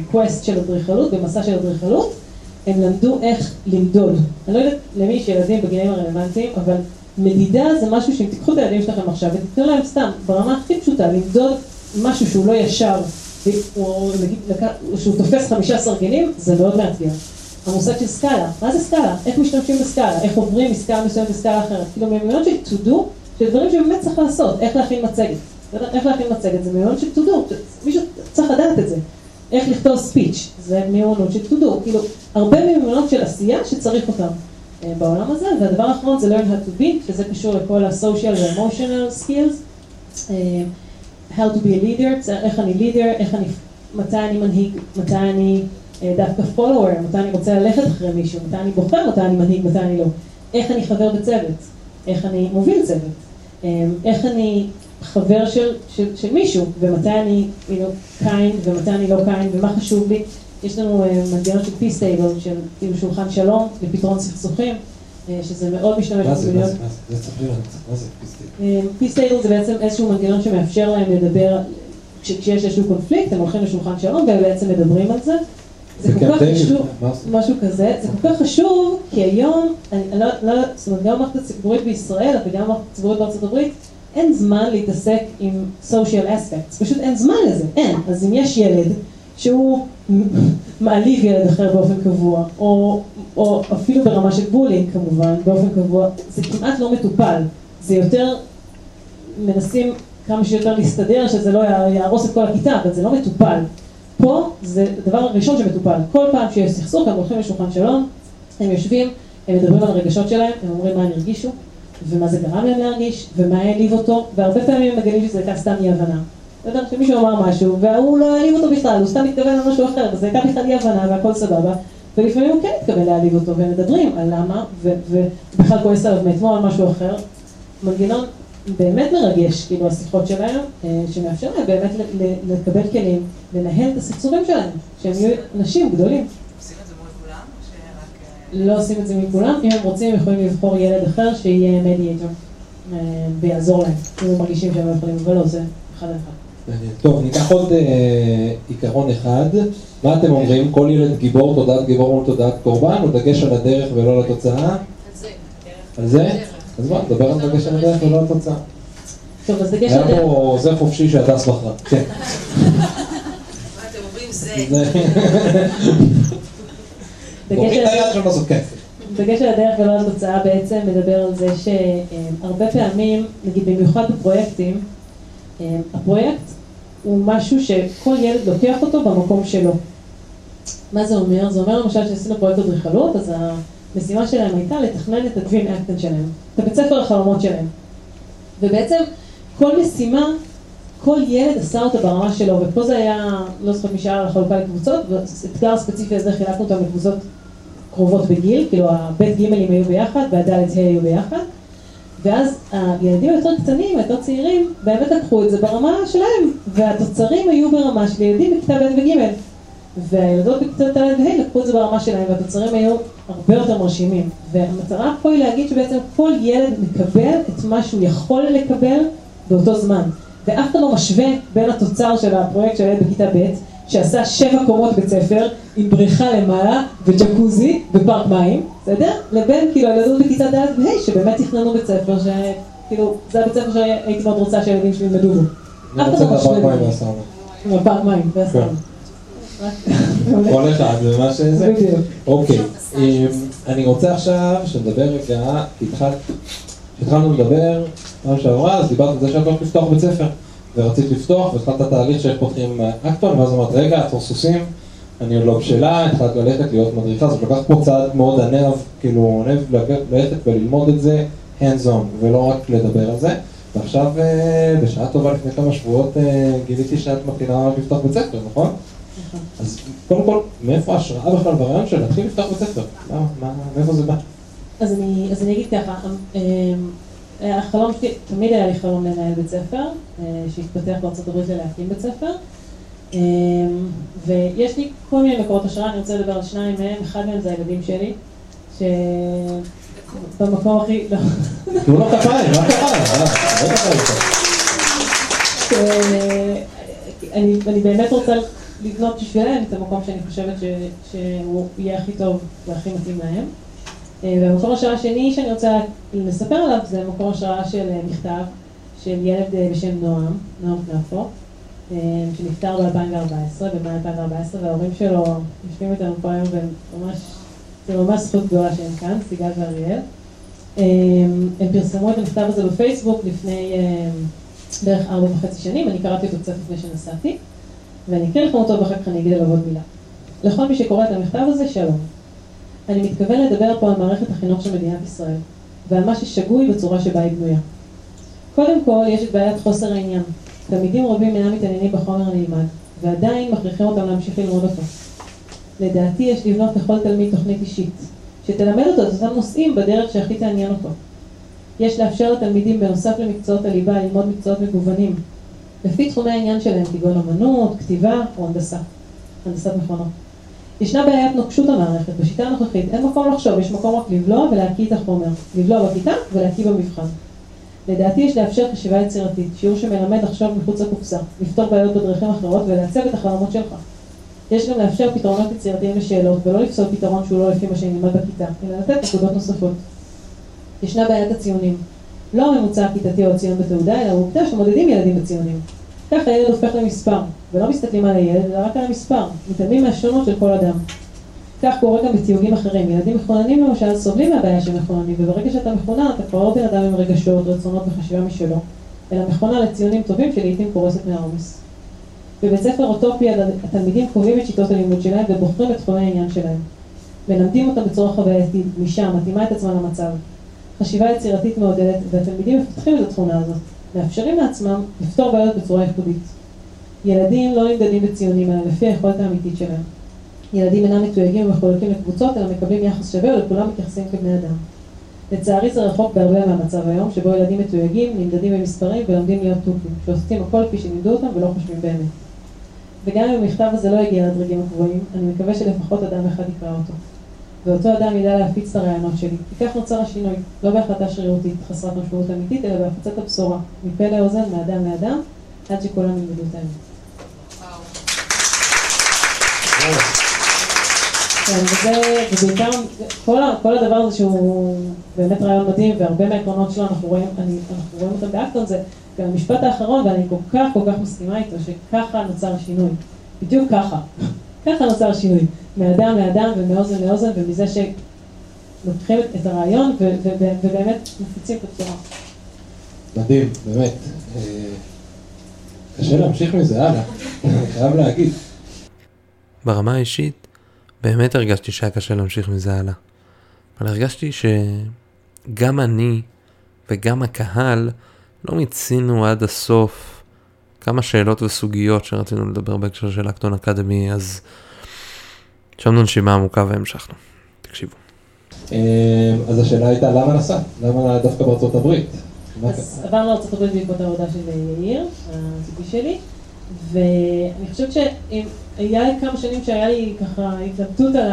בקווסט של אדריכלות, במסע של אדריכלות, הם למדו איך למדוד. אני לא יודעת למי יש ילדים בגילאים הרלוונטיים, אבל מדידה זה משהו שאם תיקחו את הילדים שלכם עכשיו ותתנו להם סתם, ברמה הכי פשוטה, למדוד משהו שהוא לא ישר, או נגיד, שהוא תופס חמישה סרגלים, זה מאוד מאתגר. המושג של סקאלה, מה זה סקאלה? איך משתמשים בסקאלה? איך עוברים מסקאלה מסוימת לסקאלה אחרת? כאילו מיומנויות של to do, של דברים שבאמת צריך לעשות, איך להכין מצגת. איך להכין מצגת זה מיומנות של to do, מישהו צריך לדעת את זה. איך לכתוב ספיץ', זה מיומנות של to do, כאילו הרבה מיומנות של עשייה שצריך אותם אה, בעולם הזה, והדבר האחרון זה learn how to be, שזה קשור לכל ה-social ו-emotional skills. אה, how to be a leader, איך אני leader, איך אני, מתי אני מנהיג, מתי אני אה, דווקא follower, מתי אני רוצה ללכת אחרי מישהו, מתי אני בוחר, מתי אני מנהיג, מתי אני לא. איך אני חבר בצוות, איך אני מוביל צוות, אה, איך אני חבר של, של, של מישהו, ומתי אני you know, ומתי אני לא kind, ומה חשוב לי. יש לנו uh, מנגנון של peace table, של כאילו שולחן שלום לפתרון סכסוכים. אה, שזה מאוד משתמש זה, מה במיליון. זה, מה זה, מה זה פיסטי? פיסטייל זה בעצם איזשהו מנגנון שמאפשר להם לדבר, כש- כשיש איזשהו קונפליקט, הם הולכים לשולחן שלום ובעצם מדברים על זה. זה כל כך חשוב? משהו כזה, זה כל כך חשוב, כי היום, אני לא, לא, זאת אומרת, גם במערכת הציבורית בישראל וגם במערכת הציבורית בארצות הברית, אין זמן להתעסק עם social aspects, פשוט אין זמן לזה, אין. אז אם יש ילד שהוא מעליב ילד אחר באופן קבוע, או, או אפילו ברמה של בולינג כמובן, באופן קבוע, זה כמעט לא מטופל. זה יותר, מנסים כמה שיותר להסתדר, שזה לא יהרוס את כל הכיתה, אבל זה לא מטופל. פה זה הדבר הראשון שמטופל. כל פעם שיש סכסוך, הם הולכים לשולחן שלום, הם יושבים, הם מדברים על הרגשות שלהם, הם אומרים מה הם הרגישו, ומה זה גרם להם להרגיש, ומה העליב אותו, והרבה פעמים הם מגלים שזו הייתה סתם אי הבנה. יודע, שמישהו אמר משהו, והוא לא העליב אותו בכלל, הוא סתם התכוון למשהו אחר, וזו הייתה בכלל אי הבנה והכל סבבה, ולפעמים הוא כן התכוון להעליב אותו, והם מדברים על למה, ובכלל כועס עליו מאתמול על משהו אחר. מנגנון באמת מרגש, כאילו, השיחות שלהם, אה, שמאפשר להם באמת לקבל כלים, לנהל את הסכסוכים שלהם, שהם יהיו אנשים גדולים. אה, לא עושים את זה מכולם, אם הם רוצים הם יכולים לבחור ילד אחר שיהיה מדיאטור ויעזור להם, אם הם מרגישים שהם לא יכולים, אבל לא, זה אחד אחד. טוב, ניקח עוד אה, עיקרון אחד. מה אתם אומרים? כל ילד גיבור, תודעת גיבור מול תודעת קורבן, או דגש על הדרך ולא על התוצאה? על זה, זה? אז בוא, נדבר על דגש על הדרך ולא על התוצאה. טוב, אז דגש על היה דרך. פה עוזר חופשי שהדס בחרה. כן. מה אתם אומרים זה? זה- דגש על הדרך- לעשות כסף. דגש על הדרך ולא על התוצאה בעצם מדבר על זה שהרבה פעמים, נגיד במיוחד בפרויקטים, אה, הפרויקט הוא משהו שכל ילד לוקח אותו במקום שלו. מה זה אומר? זה אומר למשל שעשינו פרויקט אדריכלות, אז המשימה שלהם הייתה לתכנן את ה-Dream Acton שלהם, את הבית ספר החלומות שלהם. ובעצם כל משימה, כל ילד עשה אותה ברמה שלו, ופה זה היה, לא זוכרת מי שאל על החלוקה לקבוצות, ואתגר הספציפי הזה חילקנו אותם לקבוצות קרובות בגיל, כאילו הבית גימלים היו ביחד והדלת ה' היו ביחד, ואז הילדים היותר קטנים, היותר צעירים, באמת לקחו את זה ברמה שלהם, והתוצרים היו ברמה של ילדים בכיתה ב' וג', והילדות בכיתה ד' וה' לקחו את זה ברמה שלהם, והתוצרים היו הרבה יותר מרשימים. והמטרה פה היא להגיד שבעצם כל ילד מקבל את מה שהוא יכול לקבל באותו זמן. ואף אחד לא משווה בין התוצר של הפרויקט של ילד בכיתה ב', שעשה שבע קומות בית ספר, עם בריכה למעלה, וג'קוזי, ופארק מים, בסדר? לבין כאילו הילדות בכיתה ד' וה', שבאמת תכננו בית ספר, שכאילו, זה הבית ספר שהייתי מאוד רוצה שהילדים שלי ילמדו בו. אף רוצה אחד לא. מים והסאונה. עם הפארק מים, והסתם. כל אחד ומה שזה. בדיוק. אוקיי, אני רוצה עכשיו שנדבר רגע, כי כשהתחלנו לדבר, פעם שעברה, אז דיברת על זה שאת הולכת לפתוח בית ספר. ורצית לפתוח, והתחלת תהליך שאיך פותחים אקטון, ואז אמרת, רגע, עצור סוסים, אני עוד לא בשלה, התחלת ללכת להיות מדריכה, זאת לקחת פה צעד מאוד ענב, כאילו ענב ללכת וללמוד את זה hands on, ולא רק לדבר על זה. ועכשיו, אה, בשעה טובה לפני כמה שבועות, אה, גיליתי שאת מתחילה לפתוח בית ספר, נכון? נכון. אז קודם כל, מאיפה ההשראה בכלל ברעיון של להתחיל לפתוח בית ספר? מאיפה זה בא? אז אני, אגיד ככה, אמ, אה, החלום שלי, תמיד היה לי חלום לנהל בית ספר, אה, שהתפתח בארצות הברית ללהקים בית ספר. אה, ויש לי כל מיני מקורות השראה, אני רוצה לדבר על שניים מהם, אחד מהם זה הילדים שלי, שבמקום הכי, לא, תנו לו כפיים, מה קרה? אה, לא. אני, אני באמת רוצה לבנות בשבילם את המקום שאני חושבת ש, שהוא יהיה הכי טוב והכי מתאים להם. אה, והמקור השראה השני שאני רוצה לספר עליו זה מקור השראה של אה, מכתב של ילד אה, בשם נועם, נועם כנפו, שנפטר ב-2014, במאי 2014, וההורים שלו יושבים איתנו פה היום וממש, זה ממש זכות גדולה שהם כאן, סיגל ואריאל. הם פרסמו את המכתב הזה בפייסבוק לפני בערך ארבע וחצי שנים, אני קראתי אותו קצת לפני שנסעתי, ואני אקריא לכם אותו ואחר כך אני אגיד עליו עוד מילה. לכל מי שקורא את המכתב הזה, שלום. אני מתכוון לדבר פה על מערכת החינוך של מדינת ישראל, ועל מה ששגוי בצורה שבה היא בנויה. קודם כל, יש את בעיית חוסר העניין. תלמידים רבים אינם מתעניינים בחומר הנלמד, ועדיין מכריחים אותם להמשיך ללמוד אותו. לדעתי יש לבנות לכל תלמיד תוכנית אישית, שתלמד אותו את אותם נושאים בדרך שהכי תעניין אותו. יש לאפשר לתלמידים בנוסף למקצועות הליבה ללמוד מקצועות מגוונים, לפי תחומי העניין שלהם, כגון אמנות, כתיבה או הנדסה, הנדסת מכונות. ישנה בעיית נוקשות המערכת, בשיטה הנוכחית אין מקום לחשוב, יש מקום רק לבלוע ולהקיא את החומר, לבלוע בכיתה ולהקיא במבחן. לדעתי יש לאפשר חשיבה יצירתית, שיעור שמלמד לחשוב מחוץ לקופסה, לפתור בעיות בדרכים אחרות ולעצב את החלומות שלך. יש גם לאפשר פתרונות יצירתיים לשאלות, ולא לפסול פתרון שהוא לא לפי מה שנלמד בכיתה, אלא לתת נקודות נוספות. ישנה בעיית הציונים. לא הממוצע הכיתתי או הציון בתעודה, אלא העובדה שמודדים ילדים בציונים. כך הילד הופך למספר, ולא מסתכלים על הילד, אלא רק על המספר, מתעלמים מהשונות של כל אדם. כך קורה גם בתיוגים אחרים. ילדים מחוננים למשל סובלים מהבעיה של מחוננים, וברגע שאתה מחונן אתה כבר לא בן אדם עם רגשות, רצונות וחשיבה משלו, אלא מכונה לציונים טובים שלעיתים קורסת מהעומס. בבית ספר אוטופי התלמידים קובעים את שיטות הלימוד שלהם ובוחרים את תחומי העניין שלהם. מלמדים אותם בצורה חווייתית, גמישה, מתאימה את עצמם למצב. חשיבה יצירתית מעודדת, והתלמידים מפתחים את התכונה הזאת. מאפשרים לעצמם לפתור בעיות בצורה ייחודית. ילדים לא נמדדים בציונים, אלא לפי היכולת האמיתית שלהם. ילדים אינם מתויגים ומחולקים לקבוצות, אלא מקבלים יחס שווה ולכולם מתייחסים כבני אדם. לצערי זה רחוק בהרבה מהמצב היום, שבו ילדים מתויגים, נמדדים במספרים ולומדים להיות תוכים, שעושים הכל כפי שלימדו אותם ולא חושבים באמת. וגם אם המכתב הזה לא הגיע לדרגים הגבוהים, אני מקווה שלפחות אדם אחד יקרא אותו. ואותו אדם ידע להפיץ את הרעיונות שלי. כי כך נוצר השינוי, לא בהחלטה שרירותית חסרת משמעות אמיתית, אלא בהפצת הבשורה, מפה לאוזן, מאדם לאדם, עד שכולם ילמדו את האמת. כן, וזה, ובעיקר, כל, כל הדבר הזה שהוא באמת רעיון מדהים, והרבה מהעקרונות שלו אנחנו רואים, אני, אנחנו רואים אותם באקטון, זה גם המשפט האחרון, ואני כל כך כל כך מסכימה איתו, שככה נוצר השינוי. בדיוק ככה. ככה נוצר השינוי. מאדם לאדם ומאוזן לאוזן, ומזה שלוקחים את הרעיון ובאמת מפיצים את הבשורה. מדהים, באמת. אה, קשה להמשיך מזה הלאה, אני חייב להגיד. ברמה האישית, באמת הרגשתי שהיה קשה להמשיך מזה הלאה. אבל הרגשתי שגם אני וגם הקהל לא מיצינו עד הסוף כמה שאלות וסוגיות שרצינו לדבר בהקשר של אקטון אקדמי, אז שמנו נשימה עמוקה והמשכנו. תקשיבו. אה, אז השאלה הייתה למה נסעת? למה דווקא בארצות הברית? אז עברנו לארצות הברית בעקבות העבודה של יאיר, הזוגי שלי, ואני חושבת שאם היה לי כמה שנים שהיה לי ככה התלבטות על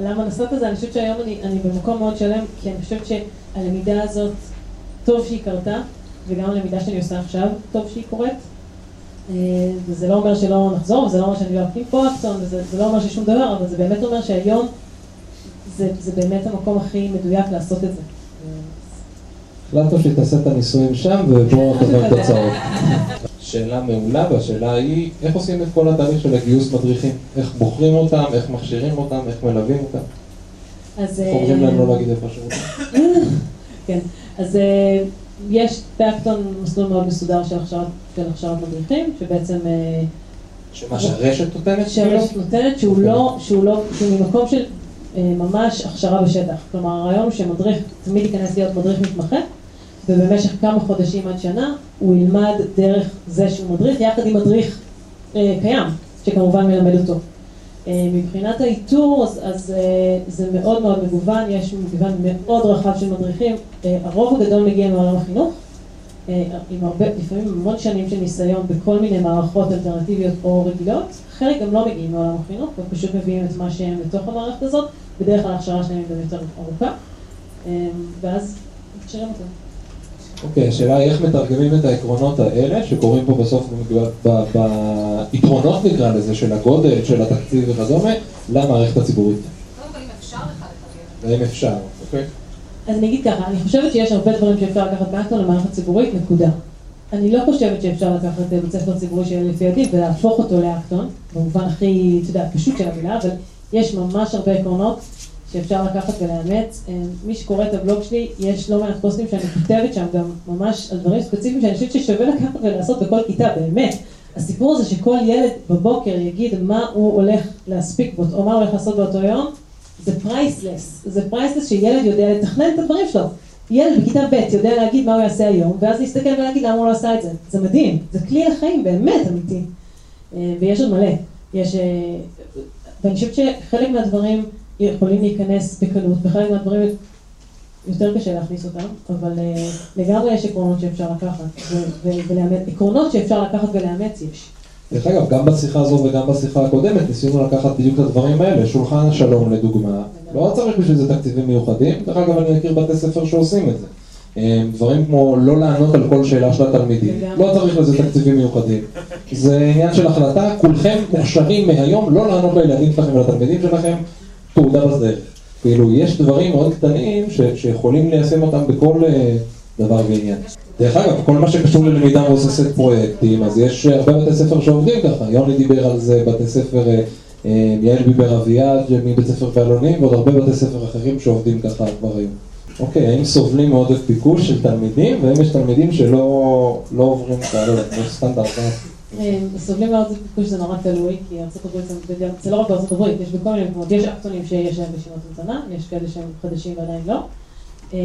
למה נסעת זה, אני חושבת שהיום אני, אני במקום מאוד שלם, כי אני חושבת שהלמידה הזאת, טוב שהיא קרתה, וגם הלמידה שאני עושה עכשיו, טוב שהיא קורית. אה, וזה לא אומר שלא נחזור, וזה לא אומר שאני לא אקים פה אקטון, וזה לא אומר ששום דבר, אבל זה באמת אומר שהיום זה, זה באמת המקום הכי מדויק לעשות את זה. החלטנו שתעשה את הניסויים שם, ובואו תבוא תוצאות. שאלה מעולה, והשאלה היא, איך עושים את כל התהליך של הגיוס מדריכים? איך בוחרים אותם, איך מכשירים אותם, איך מלווים אותם? אז... איך אומרים להם לא להגיד איפה שירות? כן, אז אה, יש באקטון מסלול מאוד מסודר של הכשרת מדריכים, שבעצם אה, שמה שהרשת נותנת? שהרשת נותנת, שהוא לא, שהוא לא, שהוא ממקום של אה, ממש הכשרה בשטח. כלומר, הרעיון הוא שמדריך תמיד ייכנס להיות מדריך מתמחה, ובמשך כמה חודשים עד שנה הוא ילמד דרך זה שהוא מדריך, יחד עם מדריך אה, קיים, שכמובן מלמד אותו. אה, מבחינת האיתור, אז, אז אה, זה מאוד מאוד מגוון, יש מגוון מאוד רחב של מדריכים. אה, הרוב הגדול מגיע מעולם החינוך, עם הרבה, לפעמים המון שנים של ניסיון בכל מיני מערכות אלטרנטיביות או רגילות. חלק גם לא מגיעים מעולם החינוך, ופשוט מביאים את מה שהם לתוך המערכת הזאת, בדרך כלל ההכשרה שלהם היא גם יותר ארוכה, ואז מכשירים אותם. אוקיי, השאלה היא איך מתרגמים את העקרונות האלה, שקורים פה בסוף ב- ב- ביתרונות נקרא לזה, של הגודל, של התקציב וכדומה, למערכת הציבורית. קודם כל, אם אפשר לך לתרגם. האם אפשר, אוקיי? אז אני אגיד ככה, אני חושבת שיש הרבה דברים שאפשר לקחת מאקטון למערכת ציבורית, נקודה. אני לא חושבת שאפשר לקחת בית ספר ציבורי שיהיה לפי הדין ולהפוך אותו לאקטון, במובן הכי, אתה יודע, פשוט של המילה, אבל יש ממש הרבה עקרונות שאפשר לקחת ולאמץ. אה, מי שקורא את הבלוג שלי, יש לא מעט פוסטים שאני כותבת שם גם ממש על דברים ספציפיים שאני חושבת ששווה לקחת ולעשות בכל כיתה, באמת. הסיפור הזה שכל ילד בבוקר יגיד מה הוא הולך להספיק בו, או מה הוא הולך לעשות באותו יום, זה priceless. זה priceless שילד יודע לתכנן את הדברים שלו. ילד בכיתה ב' יודע להגיד מה הוא יעשה היום, ואז להסתכל ולהגיד למה הוא לא עשה את זה. זה מדהים, זה כלי לחיים באמת אמיתי. אה, ויש עוד מלא. יש... אה, ואני חושבת שחלק מהדברים יכולים להיכנס בקלות, וחלק מהדברים יותר קשה להכניס אותם, אבל אה, לגמרי יש עקרונות שאפשר לקחת, ולאמץ, עקרונות שאפשר לקחת ולאמץ יש. דרך אגב, גם בשיחה הזו וגם בשיחה הקודמת ניסינו לקחת בדיוק את הדברים האלה, שולחן השלום לדוגמה, לא צריך בשביל זה תקציבים מיוחדים, דרך אגב אני מכיר בתי ספר שעושים את זה. אה, דברים כמו לא לענות על כל שאלה של התלמידים. לא צריך לזה תקציבים מיוחדים. זה עניין של החלטה, כולכם מוכשרים מהיום לא לענות לילדים שלכם ולתלמידים שלכם, תעודה בדרך. כאילו, יש דברים מאוד קטנים שיכולים ליישם אותם בכל אה, דבר ועניין. דרך אגב, כל מה שקשור ללמידה מבוססת פרויקטים, אז יש הרבה בתי ספר שעובדים ככה, יוני דיבר על זה, בתי ספר, אה, אה, יעל ביבר אביעד מבית ספר באלונים, ועוד הרבה בתי ספר אחרים שעובדים ככה כבר היום. אוקיי, האם סובלים מעודף ביקוש של תלמידים, והאם יש תלמידים שלא לא עוברים כאלה, כמו סטנדרט? אה? סובלים מאוד ביקוש שזה נורא תלוי, כי הברית זה לא רק הברית, יש בכל מיני מקומות, יש אקטונים שיש להם רשימת המתנה, יש כאלה שהם חדשים ועדיין לא. אה,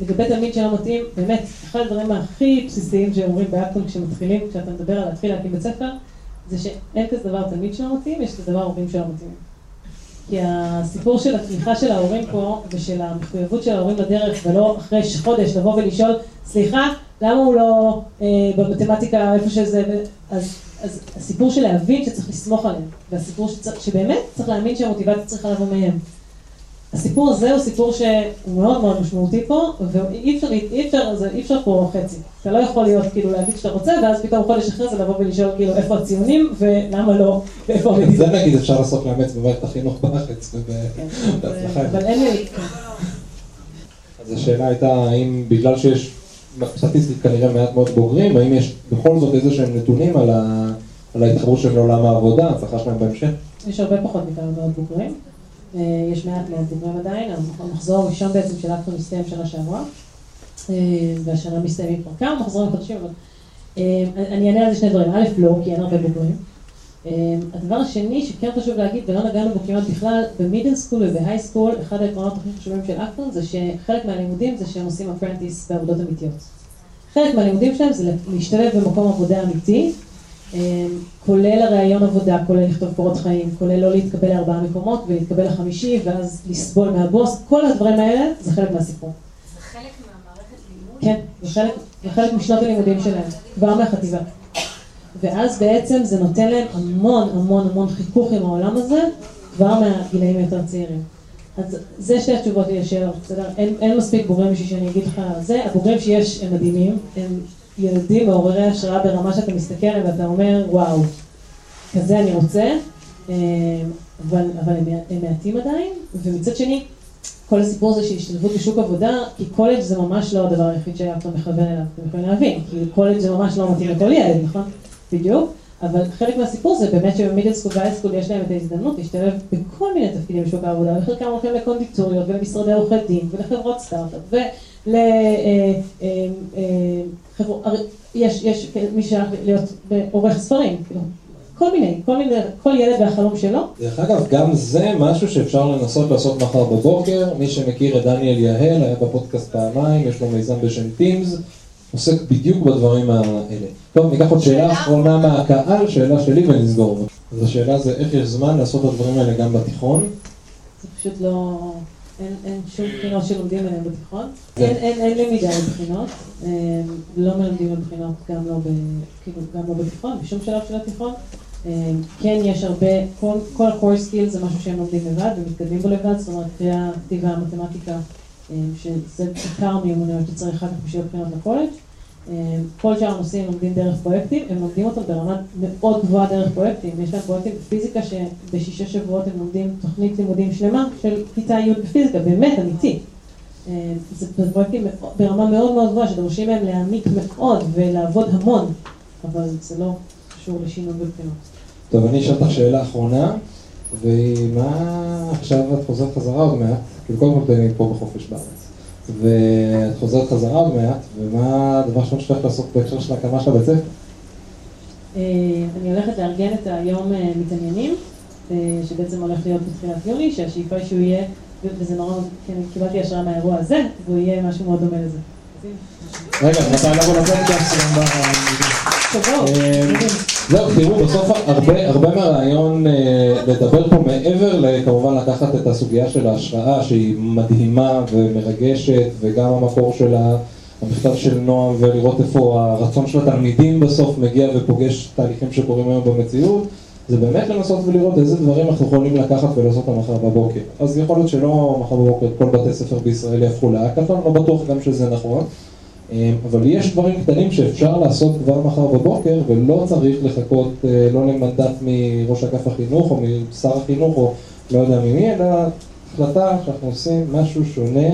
לגבי תלמיד שלא מתאים, באמת, אחד הדברים הכי בסיסיים שהם אומרים באקטון כשמתחילים, כשאתה מדבר על להתחיל להקים בית ספר, זה שאין כזה דבר תלמיד שלא מתאים, יש כזה דבר הורים שלא מתאימים. כי הסיפור של התמיכה של ההורים פה, ושל המחויבות של ההורים לדרך, ולא אחרי חודש לבוא ולשאול, סליחה, למה הוא לא אה, במתמטיקה, איפה שזה, אז, אז הסיפור של להבין שצריך לסמוך עליהם, והסיפור שצריך, שבאמת צריך להאמין שהמוטיבציה צריכה לבוא מהם. הסיפור הזה הוא סיפור שהוא מאוד מאוד משמעותי פה, ואי אפשר, אי אפשר, זה, אי אפשר פה חצי. אתה לא יכול להיות, כאילו, להגיד שאתה רוצה, ואז פתאום חודש אחרי זה לבוא ולשאול, כאילו, איפה הציונים, ולמה לא, ואיפה את המדינה. זה נגיד אפשר לעשות לאמץ במערכת החינוך בארץ, וב- כן. אבל אין לי... כן. אז השאלה הייתה האם בגלל שיש סטטיסטית כנראה מעט מאוד בוגרים, האם יש בכל זאת איזה שהם נתונים על, ההתחברות שלהם לעולם העבודה, ההצלחה שלהם בהמשך? יש הרבה פחות מכמה מאות בוגרים. אה, יש מעט מאוד בוגרים עדיין, המחזור הראשון בעצם של אקטון מסתיים שנה שעברה, אה, והשנה מסתיימים כבר כמה מחזורים חדשים, אבל אה, אני אענה על זה שני דברים, א', לא, כי אין הרבה בוגרים. הדבר השני שכן חשוב להגיד, ולא נגענו בו כמעט בכלל, ב middle school וב high school, אחד העקרונות הכי חשובים של אקטון זה שחלק מהלימודים זה שהם עושים apprentice בעבודות אמיתיות. חלק מהלימודים שלהם זה להשתלב במקום עבודה אמיתי, כולל הראיון עבודה, כולל לכתוב קורות חיים, כולל לא להתקבל לארבעה מקומות ולהתקבל לחמישי ואז לסבול מהבוס, כל הדברים האלה זה חלק מהסיפור. זה חלק מהמערכת לימוד? כן, זה חלק, זה חלק משנות הלימודים שלהם, כבר מהחטיבה. ואז בעצם זה נותן להם המון המון המון חיכוך עם העולם הזה, כבר מהגילאים היותר צעירים. אז זה שתי התשובות לי לשאלות, בסדר? אין, אין מספיק בוגרים בשביל שאני אגיד לך זה, הבוגרים שיש הם מדהימים, הם ילדים מעוררי השראה ברמה שאתה מסתכל עליהם ואתה אומר, וואו, כזה אני רוצה, אה, אבל, אבל הם, הם מעטים עדיין, ומצד שני, כל הסיפור הזה של השתלבות בשוק עבודה, כי קולג' זה ממש לא הדבר היחיד שאתה מכוון אליו, אתם יכולים להבין, כי קולג' זה ממש לא מתאים לכל ילד, נכון? בדיוק. אבל חלק מהסיפור זה באמת שב middle school ו high school יש להם את ההזדמנות להשתלב בכל מיני תפקידים בשוק העבודה, וחלקם הולכים לקונדיטוריות ולמשרדי עורכי דין ולחברות סטארט-אפ ול... אה, אה, אה, יש, יש מי שהלך להיות עורך ספרים, כאילו, כל כל מיני, כל מיני, כל ילד והחלום שלו. דרך אגב, גם זה משהו שאפשר לנסות לעשות מחר בבוקר. מי שמכיר את דניאל יהל, היה בפודקאסט פעמיים, יש לו מיזם בשם טימס, עוסק בדיוק בדברים האלה. טוב, ניקח עוד שאלה אחרונה מהקהל, שאלה שלי ונסגור. אז השאלה זה איך יש זמן לעשות את הדברים האלה גם בתיכון? זה פשוט לא... אין, אין שום בחינות שלומדים עליהן בתיכון. אין, אין, אין למידה בבחינות. לא מלמדים בבחינות, גם לא, ב, כאילו, גם לא בתיכון, בשום שלב של התיכון. כן יש הרבה, כל, כל ה-core skills זה משהו שהם לומדים לבד ומתקדמים בו לבד, זאת אומרת, קריאה, כתיבה, מתמטיקה, שזה בעיקר מיומנויות שצריך אחר כך בשביל הבחינות לקולג'. כל שאר הנושאים לומדים דרך פרויקטים, הם לומדים אותם ברמה מאוד גבוהה דרך פרויקטים. יש להם פרויקטים בפיזיקה שבשישה שבועות הם לומדים תוכנית לימודים שלמה של כיתה י' בפיזיקה, באמת, אמיתי. זה פרויקטים ברמה מאוד מאוד גבוהה שדורשים מהם להעמיק מאוד ולעבוד המון, אבל זה לא קשור לשינוי בבחינות. טוב, אני אשאל אותך שאלה אחרונה, ומה עכשיו את חוזרת חזרה עוד מעט? כאילו קודם כל אני פה בחופש בארץ. ואת חוזרת חזרה עוד מעט, ומה הדבר ראשון שאתה הולך לעשות בהקשר של ההקמה של הבית ספר? אני הולכת לארגן את היום מתעניינים, שבעצם הולך להיות בתחילת יוני, שהשאיפה שהוא יהיה, וזה נורא, כן, קיבלתי השראה מהאירוע הזה, והוא יהיה משהו מאוד דומה לזה. רגע, מתי לבוא לפודקאסט? זהו, תראו, בסוף הרבה, מהרעיון לדבר פה מעבר לכמובן לקחת את הסוגיה של ההשראה שהיא מדהימה ומרגשת וגם המקור של המכתב של נועם ולראות איפה הרצון של התלמידים בסוף מגיע ופוגש תהליכים שקורים היום במציאות זה באמת לנסות ולראות איזה דברים אנחנו יכולים לקחת ולעשות מחר בבוקר. אז יכול להיות שלא מחר בבוקר כל בתי ספר בישראל יהפכו להאקתון, לא בטוח גם שזה נכון אבל יש דברים קטנים שאפשר לעשות כבר מחר בבוקר ולא צריך לחכות לא למנדט מראש אגף החינוך או משר החינוך או לא יודע ממי, אלא החלטה שאנחנו עושים משהו שונה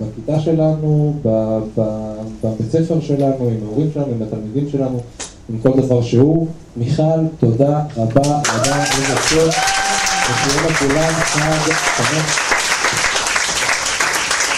בכיתה שלנו, בבית ספר שלנו, עם ההורים שלנו, עם התלמידים שלנו, עם כל דבר שהוא. מיכל, תודה רבה רבה, איזה כיף, ושיהיה לכולם חג שמח